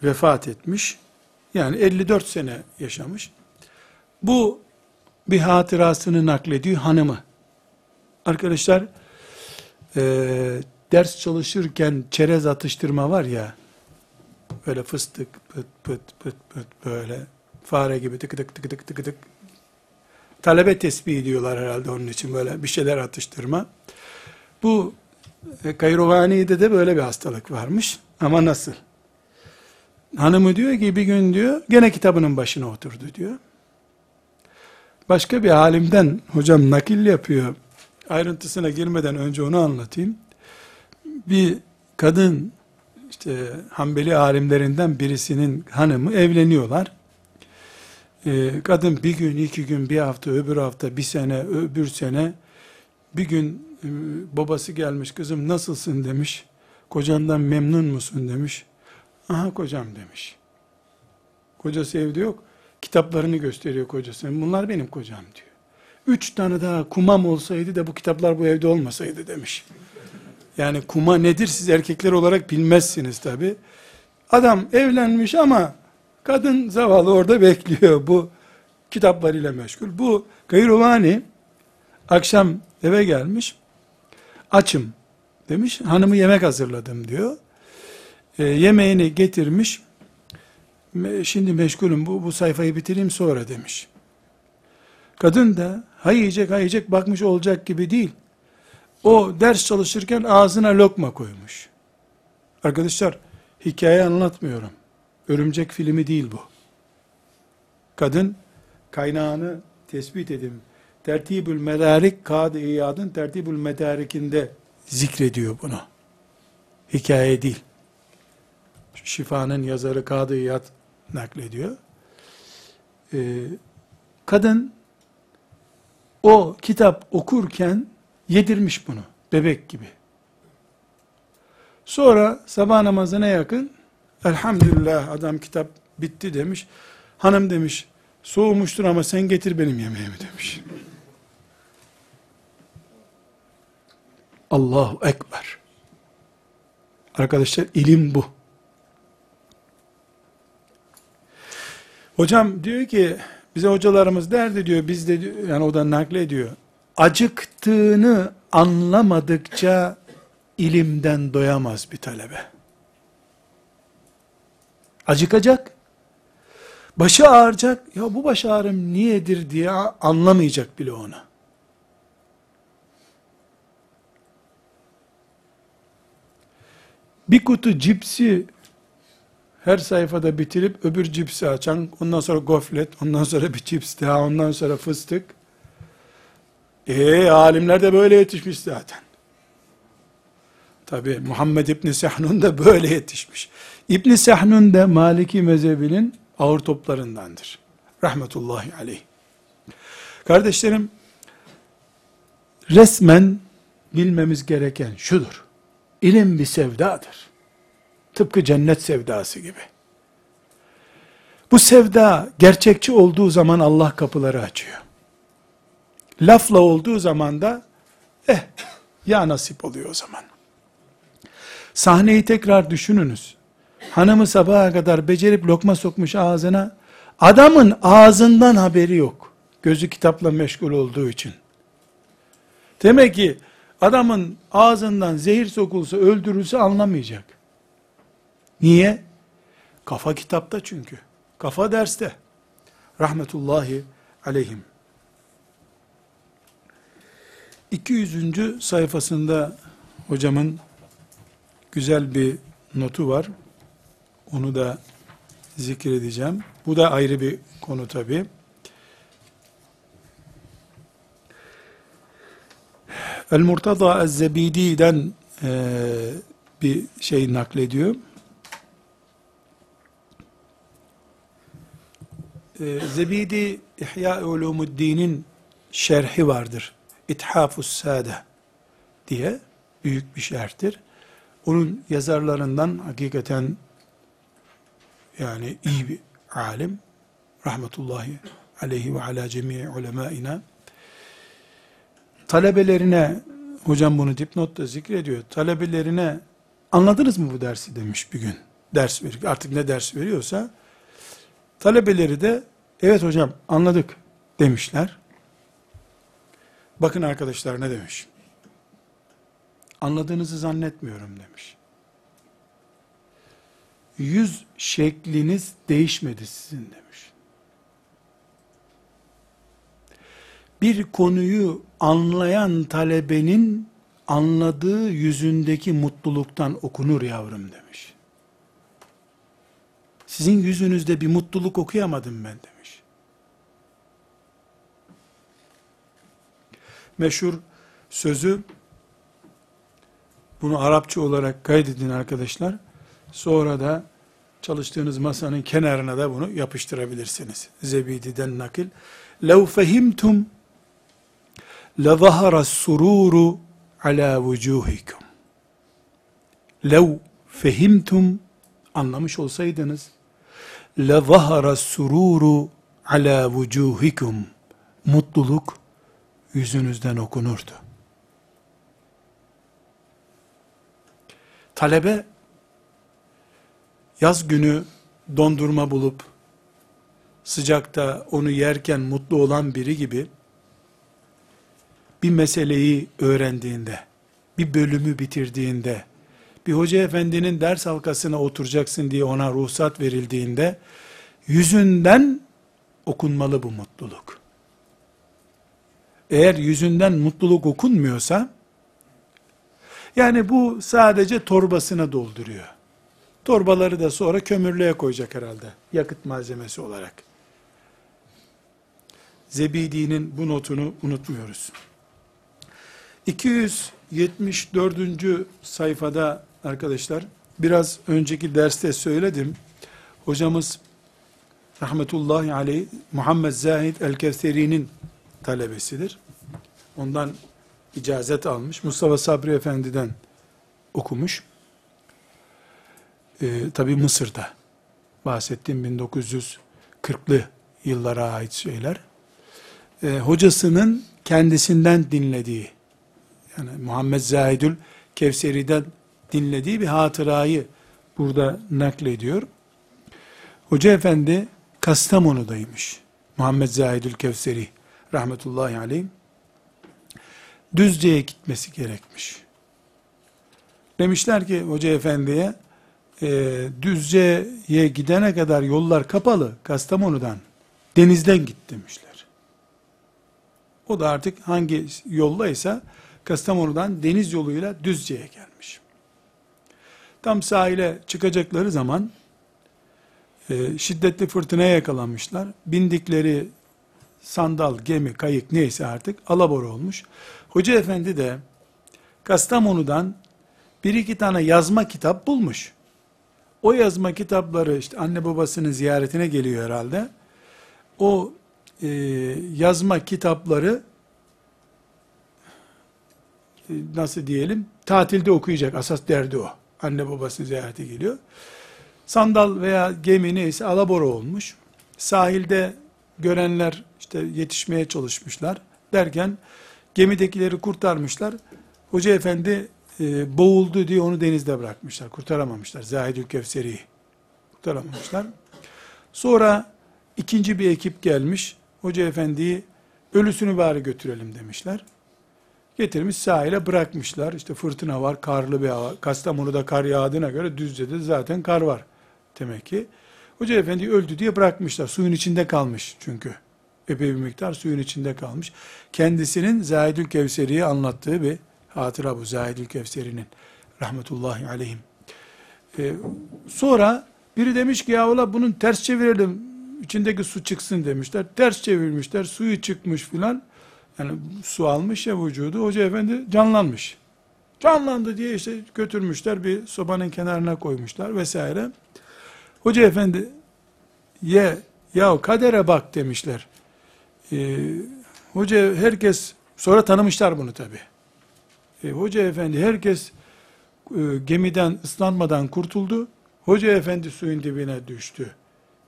vefat etmiş. Yani 54 sene yaşamış. Bu bir hatırasını naklediyor hanımı. Arkadaşlar e, ders çalışırken çerez atıştırma var ya böyle fıstık pıt pıt pıt pıt böyle fare gibi tık tık tık tık tık tık talebe tesbih diyorlar herhalde onun için böyle bir şeyler atıştırma. Bu e, Kayrovani'de de böyle bir hastalık varmış ama nasıl? Hanımı diyor ki bir gün diyor gene kitabının başına oturdu diyor. Başka bir alimden hocam nakil yapıyor. Ayrıntısına girmeden önce onu anlatayım. Bir kadın işte Hanbeli alimlerinden birisinin hanımı evleniyorlar. Ee, kadın bir gün, iki gün, bir hafta, öbür hafta, bir sene, öbür sene bir gün babası gelmiş, kızım nasılsın demiş. Kocandan memnun musun demiş. Aha kocam demiş. Kocası evde yok. Kitaplarını gösteriyor kocası. Bunlar benim kocam diyor. Üç tane daha kumam olsaydı da bu kitaplar bu evde olmasaydı demiş. Yani kuma nedir siz erkekler olarak bilmezsiniz tabi. Adam evlenmiş ama kadın zavallı orada bekliyor. Bu kitaplarıyla meşgul. Bu Gayrovani akşam eve gelmiş. Açım demiş. Hanımı yemek hazırladım diyor e, yemeğini getirmiş. Şimdi meşgulüm bu, bu sayfayı bitireyim sonra demiş. Kadın da ha yiyecek ha yiyecek bakmış olacak gibi değil. O ders çalışırken ağzına lokma koymuş. Arkadaşlar hikaye anlatmıyorum. Örümcek filmi değil bu. Kadın kaynağını tespit edin. Tertibül Medarik Kadı İyad'ın Tertibül Medarik'inde zikrediyor bunu. Hikaye değil. Şifa'nın yazarı Kadı İyad naklediyor. Ee, kadın o kitap okurken yedirmiş bunu. Bebek gibi. Sonra sabah namazına yakın elhamdülillah adam kitap bitti demiş. Hanım demiş soğumuştur ama sen getir benim yemeğimi demiş. Allahu Ekber. Arkadaşlar ilim bu. Hocam diyor ki bize hocalarımız derdi diyor biz de yani o da naklediyor. Acıktığını anlamadıkça ilimden doyamaz bir talebe. Acıkacak. Başı ağrıyacak. Ya bu baş ağrım niyedir diye anlamayacak bile onu. bir kutu cipsi her sayfada bitirip öbür cipsi açan, ondan sonra goflet, ondan sonra bir cips daha, ondan sonra fıstık. Eee alimler de böyle yetişmiş zaten. Tabi Muhammed İbni Sahnun da böyle yetişmiş. İbni Sahnun da Maliki mezhebinin ağır toplarındandır. Rahmetullahi aleyh. Kardeşlerim, resmen bilmemiz gereken şudur. İlim bir sevdadır. Tıpkı cennet sevdası gibi. Bu sevda gerçekçi olduğu zaman Allah kapıları açıyor. Lafla olduğu zaman da eh ya nasip oluyor o zaman. Sahneyi tekrar düşününüz. Hanımı sabaha kadar becerip lokma sokmuş ağzına. Adamın ağzından haberi yok. Gözü kitapla meşgul olduğu için. Demek ki adamın ağzından zehir sokulsa öldürülse anlamayacak. Niye? Kafa kitapta çünkü. Kafa derste. Rahmetullahi aleyhim. 200. sayfasında hocamın güzel bir notu var. Onu da zikredeceğim. Bu da ayrı bir konu tabi. El-Murtada Ez-Zebidi'den e, bir şey naklediyor. E, Zebidi İhya Ulumuddin'in şerhi vardır. İthafus Sade diye büyük bir şerhtir. Onun yazarlarından hakikaten yani iyi bir alim rahmetullahi aleyhi ve ala cemii ulemaina talebelerine hocam bunu dipnotta zikrediyor. Talebelerine anladınız mı bu dersi demiş bir gün. Ders veriyor. Artık ne ders veriyorsa talebeleri de evet hocam anladık demişler. Bakın arkadaşlar ne demiş. Anladığınızı zannetmiyorum demiş. Yüz şekliniz değişmedi sizin demiş. Bir konuyu anlayan talebenin anladığı yüzündeki mutluluktan okunur yavrum demiş. Sizin yüzünüzde bir mutluluk okuyamadım ben demiş. Meşhur sözü bunu Arapça olarak kaydedin arkadaşlar. Sonra da çalıştığınız masanın kenarına da bunu yapıştırabilirsiniz. Zebidi'den nakil. لَوْ فَهِمْتُمْ لَظَهَرَ السُّرُورُ عَلَى وُجُوهِكُمْ لَوْ فَهِمْتُمْ Anlamış olsaydınız le zahara sururu ala vucuhikum mutluluk yüzünüzden okunurdu. Talebe yaz günü dondurma bulup sıcakta onu yerken mutlu olan biri gibi bir meseleyi öğrendiğinde, bir bölümü bitirdiğinde bir hoca efendinin ders halkasına oturacaksın diye ona ruhsat verildiğinde, yüzünden okunmalı bu mutluluk. Eğer yüzünden mutluluk okunmuyorsa, yani bu sadece torbasına dolduruyor. Torbaları da sonra kömürlüğe koyacak herhalde. Yakıt malzemesi olarak. Zebidi'nin bu notunu unutmuyoruz. 274. sayfada arkadaşlar, biraz önceki derste söyledim. Hocamız rahmetullahi aleyh Muhammed Zahid el-Kevseri'nin talebesidir. Ondan icazet almış. Mustafa Sabri Efendi'den okumuş. Ee, Tabi Mısır'da. Bahsettiğim 1940'lı yıllara ait şeyler. Ee, hocasının kendisinden dinlediği, yani Muhammed Zahidül Kevseri'den dinlediği bir hatırayı burada naklediyor. Hoca efendi Kastamonu'daymış. Muhammed Zahidül Kevseri rahmetullahi aleyh. Düzce'ye gitmesi gerekmiş. Demişler ki hoca efendiye e, Düzce'ye gidene kadar yollar kapalı Kastamonu'dan denizden git demişler. O da artık hangi yollaysa Kastamonu'dan deniz yoluyla Düzce'ye gelmiş. Tam sahile çıkacakları zaman e, şiddetli fırtınaya yakalanmışlar. Bindikleri sandal, gemi, kayık neyse artık alabor olmuş. Hoca efendi de Kastamonu'dan bir iki tane yazma kitap bulmuş. O yazma kitapları işte anne babasının ziyaretine geliyor herhalde. O e, yazma kitapları e, nasıl diyelim tatilde okuyacak asas derdi o. Anne babası ziyarete geliyor. Sandal veya gemi neyse alabora olmuş. Sahilde görenler işte yetişmeye çalışmışlar. Derken gemidekileri kurtarmışlar. Hoca efendi e, boğuldu diye onu denizde bırakmışlar. Kurtaramamışlar. Zahidül Kevseri'yi. Kurtaramamışlar. Sonra ikinci bir ekip gelmiş. Hoca efendiyi ölüsünü bari götürelim demişler. Getirmiş sahile bırakmışlar. İşte fırtına var, karlı bir hava. Kastamonu'da kar yağdığına göre Düzce'de zaten kar var demek ki. Hoca efendi öldü diye bırakmışlar. Suyun içinde kalmış çünkü. Epey bir miktar suyun içinde kalmış. Kendisinin Zahidül Kevseri'ye anlattığı bir hatıra bu Zahidül Kevseri'nin. Rahmetullahi aleyhim. Ee, sonra biri demiş ki ya bunun ters çevirelim. içindeki su çıksın demişler. Ters çevirmişler. Suyu çıkmış filan. Yani su almış ya vücudu. Hoca efendi canlanmış. Canlandı diye işte götürmüşler bir sobanın kenarına koymuşlar vesaire. Hoca efendi ye ya kadere bak demişler. Ee, hoca herkes sonra tanımışlar bunu tabi. Ee, hoca efendi herkes e, gemiden ıslanmadan kurtuldu. Hoca efendi suyun dibine düştü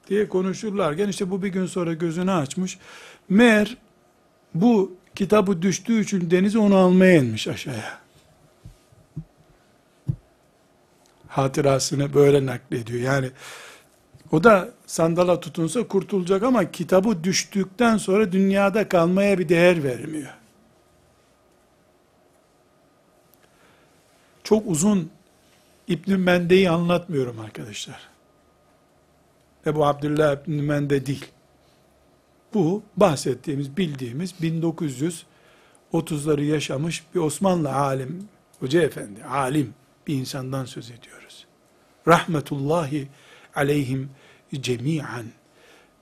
diye konuşurlarken işte bu bir gün sonra gözünü açmış. Meğer bu kitabı düştüğü için denize onu almaya inmiş aşağıya. Hatırasını böyle naklediyor. Yani o da sandala tutunsa kurtulacak ama kitabı düştükten sonra dünyada kalmaya bir değer vermiyor. Çok uzun İbn Mende'yi anlatmıyorum arkadaşlar. Ebu Abdullah İbn Mende değil. Bu bahsettiğimiz, bildiğimiz 1930'ları yaşamış bir Osmanlı alim, hoca efendi, alim bir insandan söz ediyoruz. Rahmetullahi aleyhim cemiyen.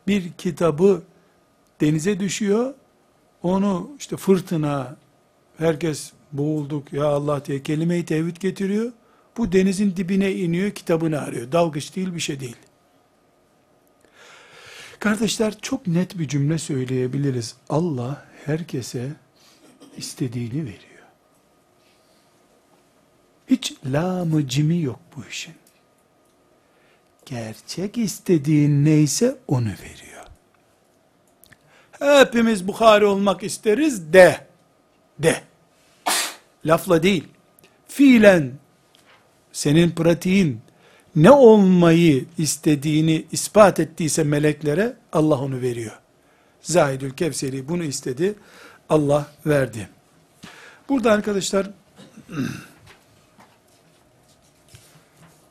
Bir kitabı denize düşüyor, onu işte fırtına, herkes boğulduk ya Allah diye kelime-i tevhid getiriyor. Bu denizin dibine iniyor, kitabını arıyor. Dalgıç değil, bir şey değil. Kardeşler çok net bir cümle söyleyebiliriz. Allah herkese istediğini veriyor. Hiç lamı cimi yok bu işin. Gerçek istediğin neyse onu veriyor. Hepimiz Bukhari olmak isteriz de. De. Lafla değil. Fiilen senin pratiğin ne olmayı istediğini ispat ettiyse meleklere Allah onu veriyor. Zahidül Kevseri bunu istedi. Allah verdi. Burada arkadaşlar (clears throat)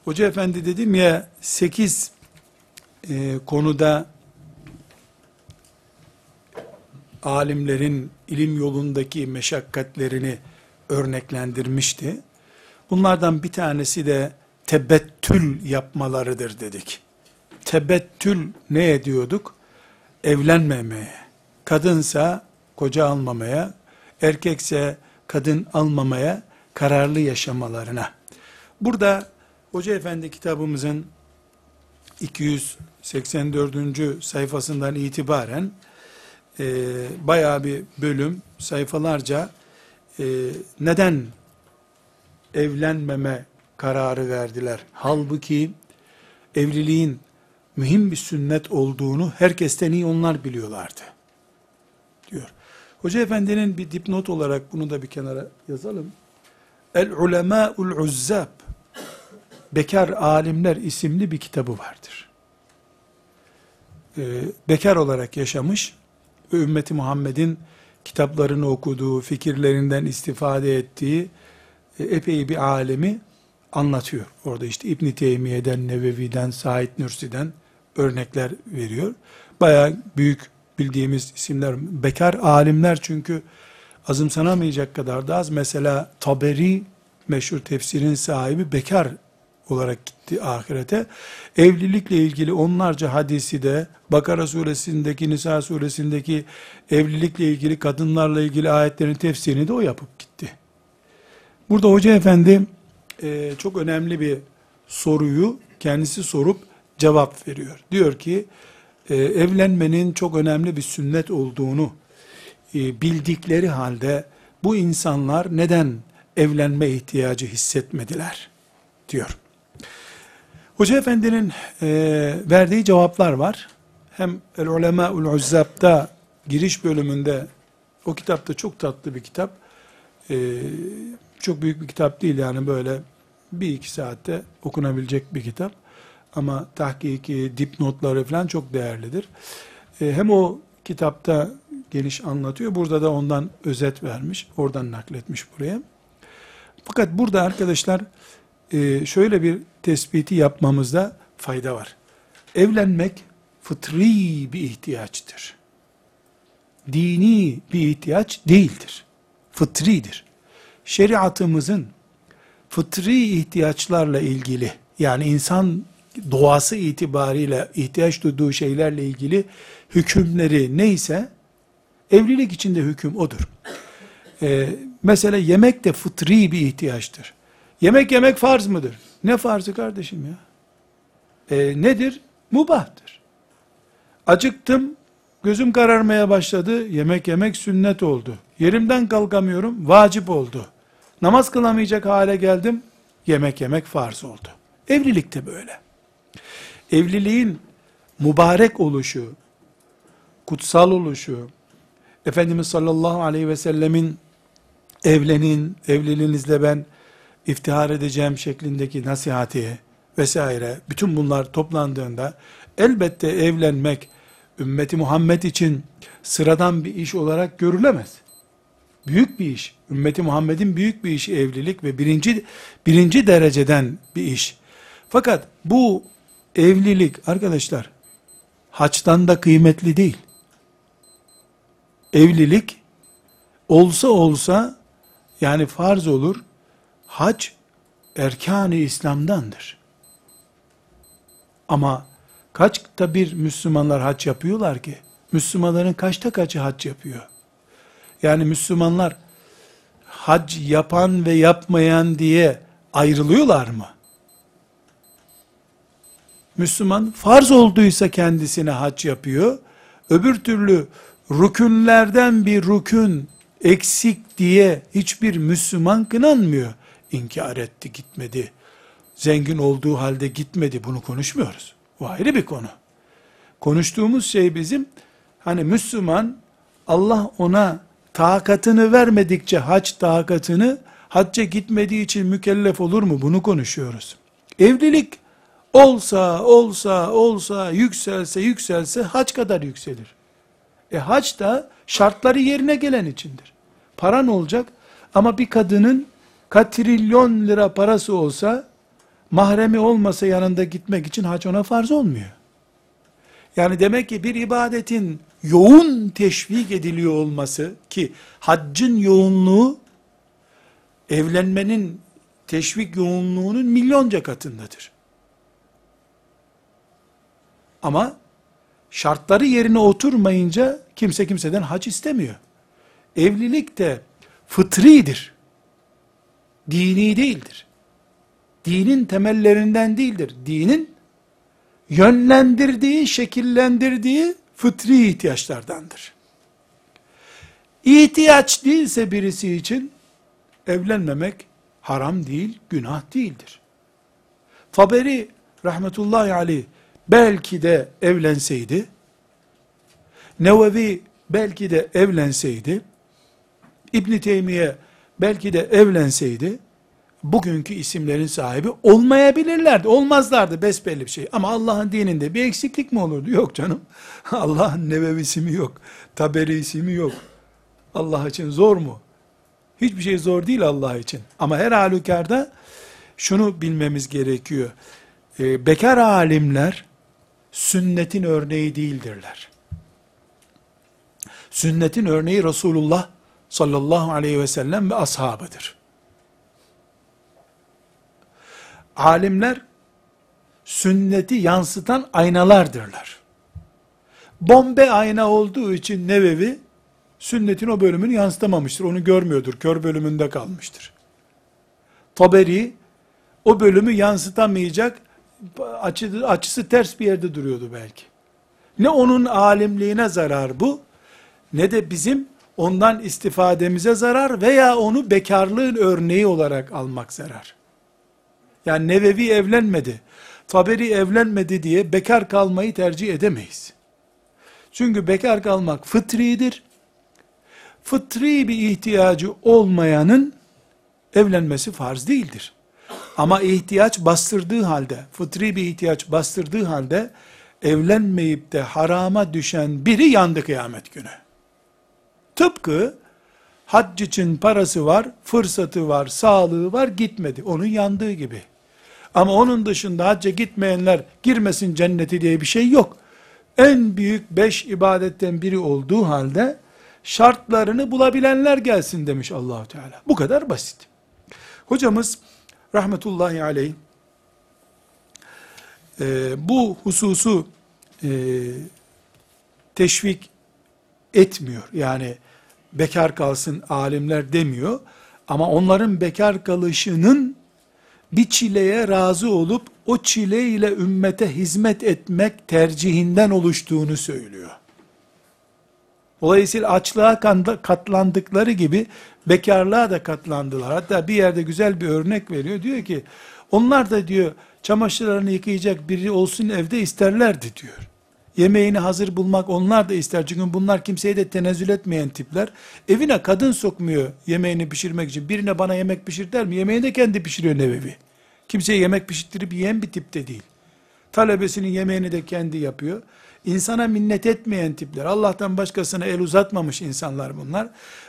Hoca efendi dedim ya 8 e, konuda alimlerin ilim yolundaki meşakkatlerini örneklendirmişti. Bunlardan bir tanesi de tebettül yapmalarıdır dedik. Tebettül ne ediyorduk? Evlenmemeye, kadınsa koca almamaya, erkekse kadın almamaya kararlı yaşamalarına. Burada Hoca Efendi kitabımızın 284. sayfasından itibaren e, bayağı bir bölüm sayfalarca e, neden evlenmeme kararı verdiler. Halbuki evliliğin mühim bir sünnet olduğunu herkesten iyi onlar biliyorlardı. Diyor. Hoca Efendi'nin bir dipnot olarak bunu da bir kenara yazalım. El ulemâ'ul uzzab Bekar Alimler isimli bir kitabı vardır. Ee, bekar olarak yaşamış ve ümmeti Muhammed'in kitaplarını okuduğu, fikirlerinden istifade ettiği e, epey bir alemi anlatıyor. Orada işte İbn Teymiye'den, Nevevi'den, Said Nursi'den örnekler veriyor. Baya büyük bildiğimiz isimler, bekar alimler çünkü azımsanamayacak kadar da az. Mesela Taberi, meşhur tefsirin sahibi bekar olarak gitti ahirete. Evlilikle ilgili onlarca hadisi de Bakara suresindeki, Nisa suresindeki evlilikle ilgili, kadınlarla ilgili ayetlerin tefsirini de o yapıp gitti. Burada Hoca Efendi e, çok önemli bir soruyu kendisi sorup cevap veriyor. Diyor ki, e, evlenmenin çok önemli bir sünnet olduğunu e, bildikleri halde bu insanlar neden evlenme ihtiyacı hissetmediler diyor. Hoca Efendi'nin e, verdiği cevaplar var. Hem El Ulema'ul Uzzab'da giriş bölümünde o kitapta çok tatlı bir kitap. E, çok büyük bir kitap değil yani böyle bir iki saatte okunabilecek bir kitap. Ama tahkiki, dipnotları falan çok değerlidir. E, hem o kitapta geniş anlatıyor. Burada da ondan özet vermiş. Oradan nakletmiş buraya. Fakat burada arkadaşlar e, şöyle bir tespiti yapmamızda fayda var. Evlenmek fıtri bir ihtiyaçtır. Dini bir ihtiyaç değildir. Fıtridir. Şeriatımızın fıtri ihtiyaçlarla ilgili yani insan doğası itibariyle ihtiyaç duyduğu şeylerle ilgili hükümleri neyse evlilik içinde hüküm odur. Ee, mesela yemek de fıtri bir ihtiyaçtır. Yemek yemek farz mıdır? Ne farzı kardeşim ya? Ee, nedir? Mubahtır. Acıktım, gözüm kararmaya başladı, yemek yemek sünnet oldu. Yerimden kalkamıyorum, vacip oldu. Namaz kılamayacak hale geldim, yemek yemek farz oldu. Evlilik de böyle. Evliliğin mübarek oluşu, kutsal oluşu, Efendimiz sallallahu aleyhi ve sellemin evlenin, evliliğinizle ben iftihar edeceğim şeklindeki nasihati vesaire, bütün bunlar toplandığında elbette evlenmek ümmeti Muhammed için sıradan bir iş olarak görülemez. Büyük bir iş. Ümmeti Muhammed'in büyük bir işi evlilik ve birinci, birinci dereceden bir iş. Fakat bu evlilik arkadaşlar haçtan da kıymetli değil. Evlilik olsa olsa yani farz olur. Hac erkan-ı İslam'dandır. Ama kaçta bir Müslümanlar hac yapıyorlar ki? Müslümanların kaçta kaçı hac yapıyor? Yani Müslümanlar hac yapan ve yapmayan diye ayrılıyorlar mı? Müslüman farz olduysa kendisine hac yapıyor. Öbür türlü rükünlerden bir rükün eksik diye hiçbir Müslüman kınanmıyor. İnkar etti gitmedi. Zengin olduğu halde gitmedi bunu konuşmuyoruz. Bu ayrı bir konu. Konuştuğumuz şey bizim hani Müslüman Allah ona takatını vermedikçe hac takatını hacca gitmediği için mükellef olur mu? Bunu konuşuyoruz. Evlilik olsa olsa olsa yükselse yükselse hac kadar yükselir. E hac da şartları yerine gelen içindir. Paran olacak ama bir kadının katrilyon lira parası olsa mahremi olmasa yanında gitmek için hac ona farz olmuyor. Yani demek ki bir ibadetin yoğun teşvik ediliyor olması ki haccın yoğunluğu evlenmenin teşvik yoğunluğunun milyonca katındadır. Ama şartları yerine oturmayınca kimse kimseden hac istemiyor. Evlilik de fıtridir. Dini değildir. Dinin temellerinden değildir. Dinin yönlendirdiği, şekillendirdiği fıtri ihtiyaçlardandır. İhtiyaç değilse birisi için evlenmemek haram değil, günah değildir. Taberi rahmetullahi aleyh belki de evlenseydi, Nevevi belki de evlenseydi, İbn Teymiye belki de evlenseydi, bugünkü isimlerin sahibi olmayabilirlerdi. Olmazlardı besbelli bir şey. Ama Allah'ın dininde bir eksiklik mi olurdu? Yok canım. (laughs) Allah'ın nevevisi mi yok? Taberisi mi yok? Allah için zor mu? Hiçbir şey zor değil Allah için. Ama her halükarda şunu bilmemiz gerekiyor. Ee, bekar alimler sünnetin örneği değildirler. Sünnetin örneği Resulullah sallallahu aleyhi ve sellem ve ashabıdır. Alimler sünneti yansıtan aynalardırlar. Bombe ayna olduğu için Nevevi sünnetin o bölümünü yansıtamamıştır. Onu görmüyordur. Kör bölümünde kalmıştır. Taberi o bölümü yansıtamayacak açı, açısı ters bir yerde duruyordu belki. Ne onun alimliğine zarar bu ne de bizim ondan istifademize zarar veya onu bekarlığın örneği olarak almak zarar. Yani Nevevi evlenmedi, Taberi evlenmedi diye bekar kalmayı tercih edemeyiz. Çünkü bekar kalmak fıtridir. Fıtri bir ihtiyacı olmayanın evlenmesi farz değildir. Ama ihtiyaç bastırdığı halde, fıtri bir ihtiyaç bastırdığı halde, evlenmeyip de harama düşen biri yandı kıyamet günü. Tıpkı hac için parası var, fırsatı var, sağlığı var, gitmedi. Onun yandığı gibi. Ama onun dışında hacca gitmeyenler girmesin cenneti diye bir şey yok. En büyük beş ibadetten biri olduğu halde şartlarını bulabilenler gelsin demiş Allahu Teala. Bu kadar basit. Hocamız rahmetullahi aleyh e, bu hususu e, teşvik etmiyor. Yani bekar kalsın alimler demiyor. Ama onların bekar kalışının bir çileye razı olup o çile ile ümmete hizmet etmek tercihinden oluştuğunu söylüyor. Dolayısıyla açlığa katlandıkları gibi bekarlığa da katlandılar. Hatta bir yerde güzel bir örnek veriyor. Diyor ki onlar da diyor çamaşırlarını yıkayacak biri olsun evde isterlerdi diyor. Yemeğini hazır bulmak onlar da ister. Çünkü bunlar kimseye de tenezzül etmeyen tipler. Evine kadın sokmuyor yemeğini pişirmek için. Birine bana yemek pişir der mi? Yemeğini de kendi pişiriyor nevevi. Kimseye yemek pişirttirip yiyen bir tipte değil. Talebesinin yemeğini de kendi yapıyor. İnsana minnet etmeyen tipler. Allah'tan başkasına el uzatmamış insanlar bunlar.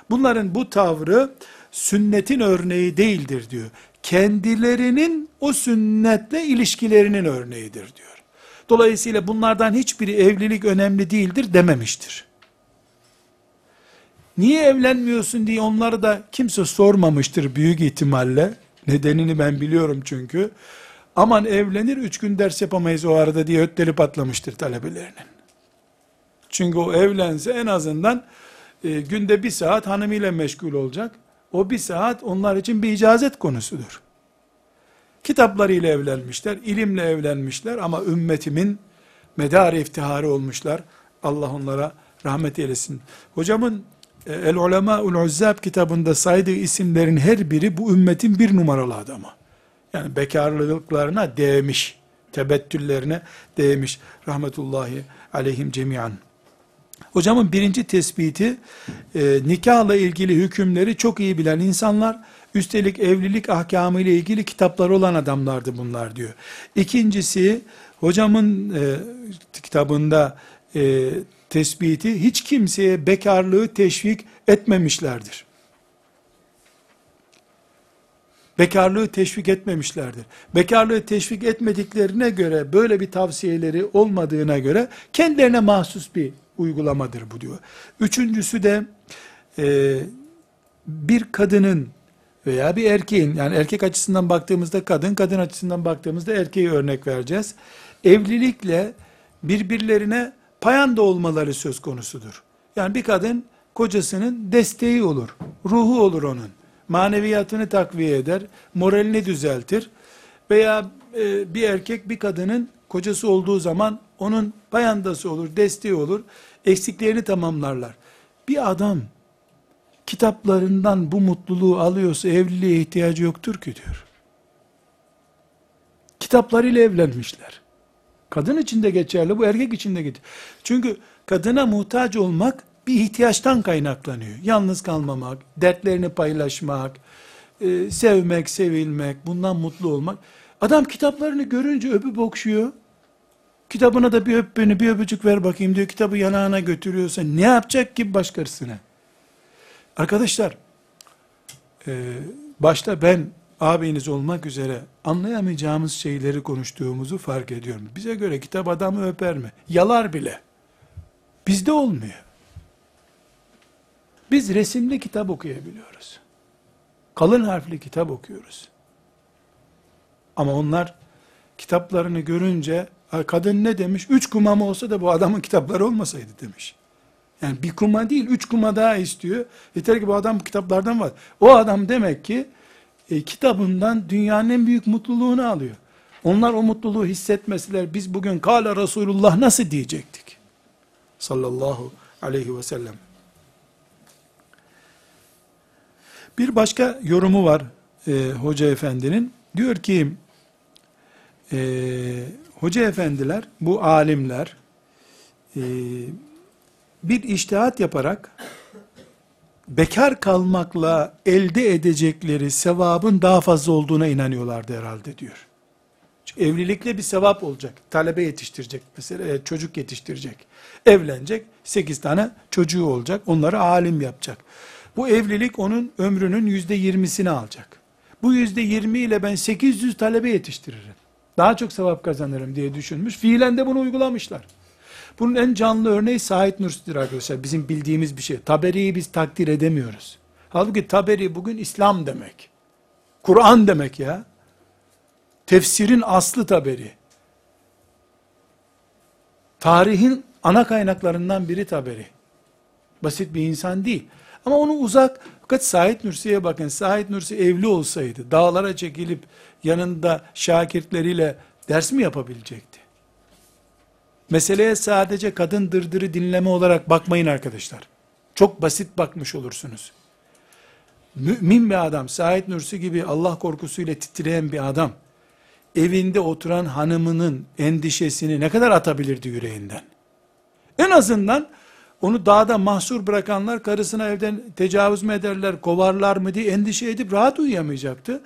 Bunların bu tavrı sünnetin örneği değildir diyor. Kendilerinin o sünnetle ilişkilerinin örneğidir diyor. Dolayısıyla bunlardan hiçbiri evlilik önemli değildir dememiştir. Niye evlenmiyorsun diye onları da kimse sormamıştır büyük ihtimalle. Nedenini ben biliyorum çünkü. Aman evlenir üç gün ders yapamayız o arada diye ötteli patlamıştır talebelerinin. Çünkü o evlense en azından e, günde bir saat hanımıyla meşgul olacak. O bir saat onlar için bir icazet konusudur. Kitaplarıyla evlenmişler, ilimle evlenmişler ama ümmetimin medar iftiharı olmuşlar. Allah onlara rahmet eylesin. Hocamın e, El Ulema Ul Uzzab kitabında saydığı isimlerin her biri bu ümmetin bir numaralı adamı. Yani bekarlılıklarına değmiş, tebettüllerine değmiş. Rahmetullahi aleyhim cemiyan. Hocamın birinci tespiti, e, nikahla ilgili hükümleri çok iyi bilen insanlar, üstelik evlilik ahkamı ile ilgili kitapları olan adamlardı bunlar diyor. İkincisi, hocamın e, kitabında e, tespiti, hiç kimseye bekarlığı teşvik etmemişlerdir. Bekarlığı teşvik etmemişlerdir. Bekarlığı teşvik etmediklerine göre, böyle bir tavsiyeleri olmadığına göre, kendilerine mahsus bir uygulamadır bu diyor. Üçüncüsü de e, bir kadının veya bir erkeğin yani erkek açısından baktığımızda kadın, kadın açısından baktığımızda erkeği örnek vereceğiz. Evlilikle birbirlerine payanda olmaları söz konusudur. Yani bir kadın kocasının desteği olur, ruhu olur onun. Maneviyatını takviye eder, moralini düzeltir. Veya e, bir erkek bir kadının kocası olduğu zaman onun payandası olur, desteği olur eksiklerini tamamlarlar. Bir adam kitaplarından bu mutluluğu alıyorsa evliliğe ihtiyacı yoktur ki diyor. Kitaplarıyla evlenmişler. Kadın için de geçerli, bu erkek için de geçerli. Çünkü kadına muhtaç olmak bir ihtiyaçtan kaynaklanıyor. Yalnız kalmamak, dertlerini paylaşmak, e, sevmek, sevilmek, bundan mutlu olmak. Adam kitaplarını görünce öpüp okşuyor. Kitabına da bir öp beni, bir öpücük ver bakayım diyor. Kitabı yanağına götürüyorsa ne yapacak ki başkasına? Arkadaşlar, e, başta ben abiniz olmak üzere anlayamayacağımız şeyleri konuştuğumuzu fark ediyorum. Bize göre kitap adamı öper mi? Yalar bile. Bizde olmuyor. Biz resimli kitap okuyabiliyoruz. Kalın harfli kitap okuyoruz. Ama onlar kitaplarını görünce kadın ne demiş? Üç kumam olsa da bu adamın kitapları olmasaydı demiş. Yani bir kuma değil, üç kuma daha istiyor. Yeter ki bu adam kitaplardan var. O adam demek ki e, kitabından dünyanın en büyük mutluluğunu alıyor. Onlar o mutluluğu hissetmeseler biz bugün kâle Resulullah nasıl diyecektik? Sallallahu aleyhi ve sellem. Bir başka yorumu var e, Hoca Efendi'nin. Diyor ki e, Hoca Efendiler, bu alimler e, bir iştihat yaparak bekar kalmakla elde edecekleri sevabın daha fazla olduğuna inanıyorlardı herhalde diyor. Çünkü evlilikle bir sevap olacak. Talebe yetiştirecek mesela e, çocuk yetiştirecek. Evlenecek. Sekiz tane çocuğu olacak. Onları alim yapacak. Bu evlilik onun ömrünün yüzde yirmisini alacak. Bu yüzde yirmi ile ben 800 talebe yetiştiririm. Daha çok sevap kazanırım diye düşünmüş. Fiilen de bunu uygulamışlar. Bunun en canlı örneği Said Nursi'dir arkadaşlar. Bizim bildiğimiz bir şey. Taberi'yi biz takdir edemiyoruz. Halbuki Taberi bugün İslam demek. Kur'an demek ya. Tefsirin aslı Taberi. Tarihin ana kaynaklarından biri Taberi. Basit bir insan değil. Ama onu uzak, fakat Said Nursi'ye bakın. Said Nursi evli olsaydı, dağlara çekilip yanında şakirtleriyle ders mi yapabilecekti? Meseleye sadece kadın dırdırı dinleme olarak bakmayın arkadaşlar. Çok basit bakmış olursunuz. Mümin bir adam, Said Nursi gibi Allah korkusuyla titreyen bir adam, evinde oturan hanımının endişesini ne kadar atabilirdi yüreğinden? En azından onu dağda mahsur bırakanlar karısına evden tecavüz mü ederler, kovarlar mı diye endişe edip rahat uyuyamayacaktı.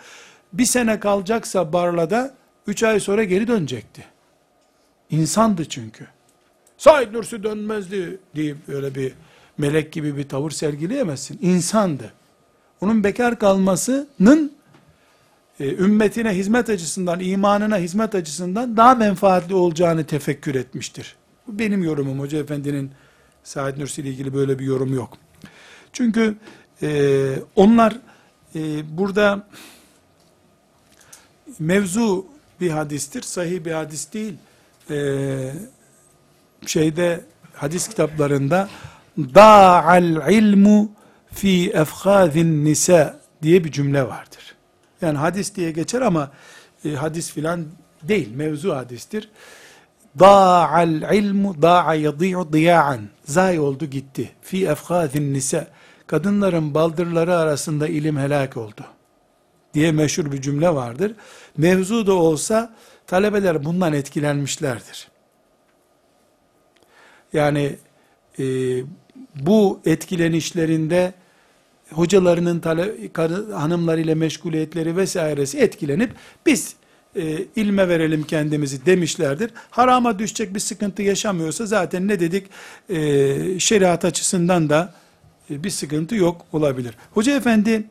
Bir sene kalacaksa Barla'da, üç ay sonra geri dönecekti. İnsandı çünkü. Said Nursi dönmezdi deyip öyle bir melek gibi bir tavır sergileyemezsin. İnsandı. Onun bekar kalmasının e, ümmetine hizmet açısından, imanına hizmet açısından daha menfaatli olacağını tefekkür etmiştir. Bu benim yorumum. Hoca Efendi'nin Said Nursi ile ilgili böyle bir yorum yok. Çünkü e, onlar e, burada mevzu bir hadistir, sahih bir hadis değil. E, şeyde hadis kitaplarında da'al ilmu fi efkhazin nisa diye bir cümle vardır. Yani hadis diye geçer ama e, hadis filan değil, mevzu hadistir. Da'al ilmu da'a yadi'u diya'an. Zay oldu gitti. Fi efkhazin nisa. Kadınların baldırları arasında ilim helak oldu. Diye meşhur bir cümle vardır. Mevzu da olsa talebeler bundan etkilenmişlerdir. Yani e, bu etkilenişlerinde hocalarının tale, karı, hanımlarıyla meşguliyetleri vesairesi etkilenip biz e, ilme verelim kendimizi demişlerdir. Harama düşecek bir sıkıntı yaşamıyorsa zaten ne dedik e, şeriat açısından da e, bir sıkıntı yok olabilir. Hoca efendi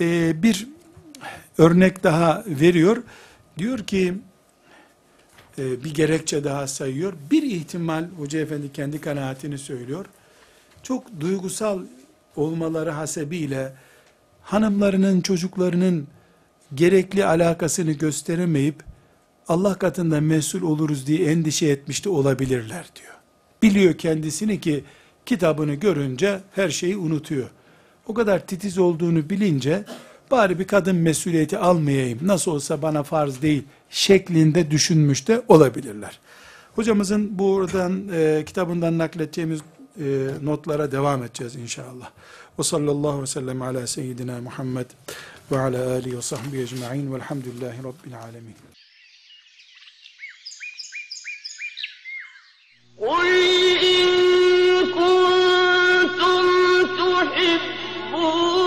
e, bir örnek daha veriyor. Diyor ki e, bir gerekçe daha sayıyor. Bir ihtimal hoca efendi kendi kanaatini söylüyor. Çok duygusal olmaları hasebiyle hanımlarının çocuklarının gerekli alakasını gösteremeyip Allah katında mesul oluruz diye endişe etmişti olabilirler diyor. Biliyor kendisini ki kitabını görünce her şeyi unutuyor. O kadar titiz olduğunu bilince bari bir kadın mesuliyeti almayayım nasıl olsa bana farz değil şeklinde düşünmüş de olabilirler. Hocamızın buradan e, kitabından nakledeceğimiz e, notlara devam edeceğiz inşallah. Ve sallallahu aleyhi ve sellem ala seyyidina Muhammed ve ala alihi ve sahbihi ecma'in velhamdülillahi rabbil alemin. قل إن كنتم تحبون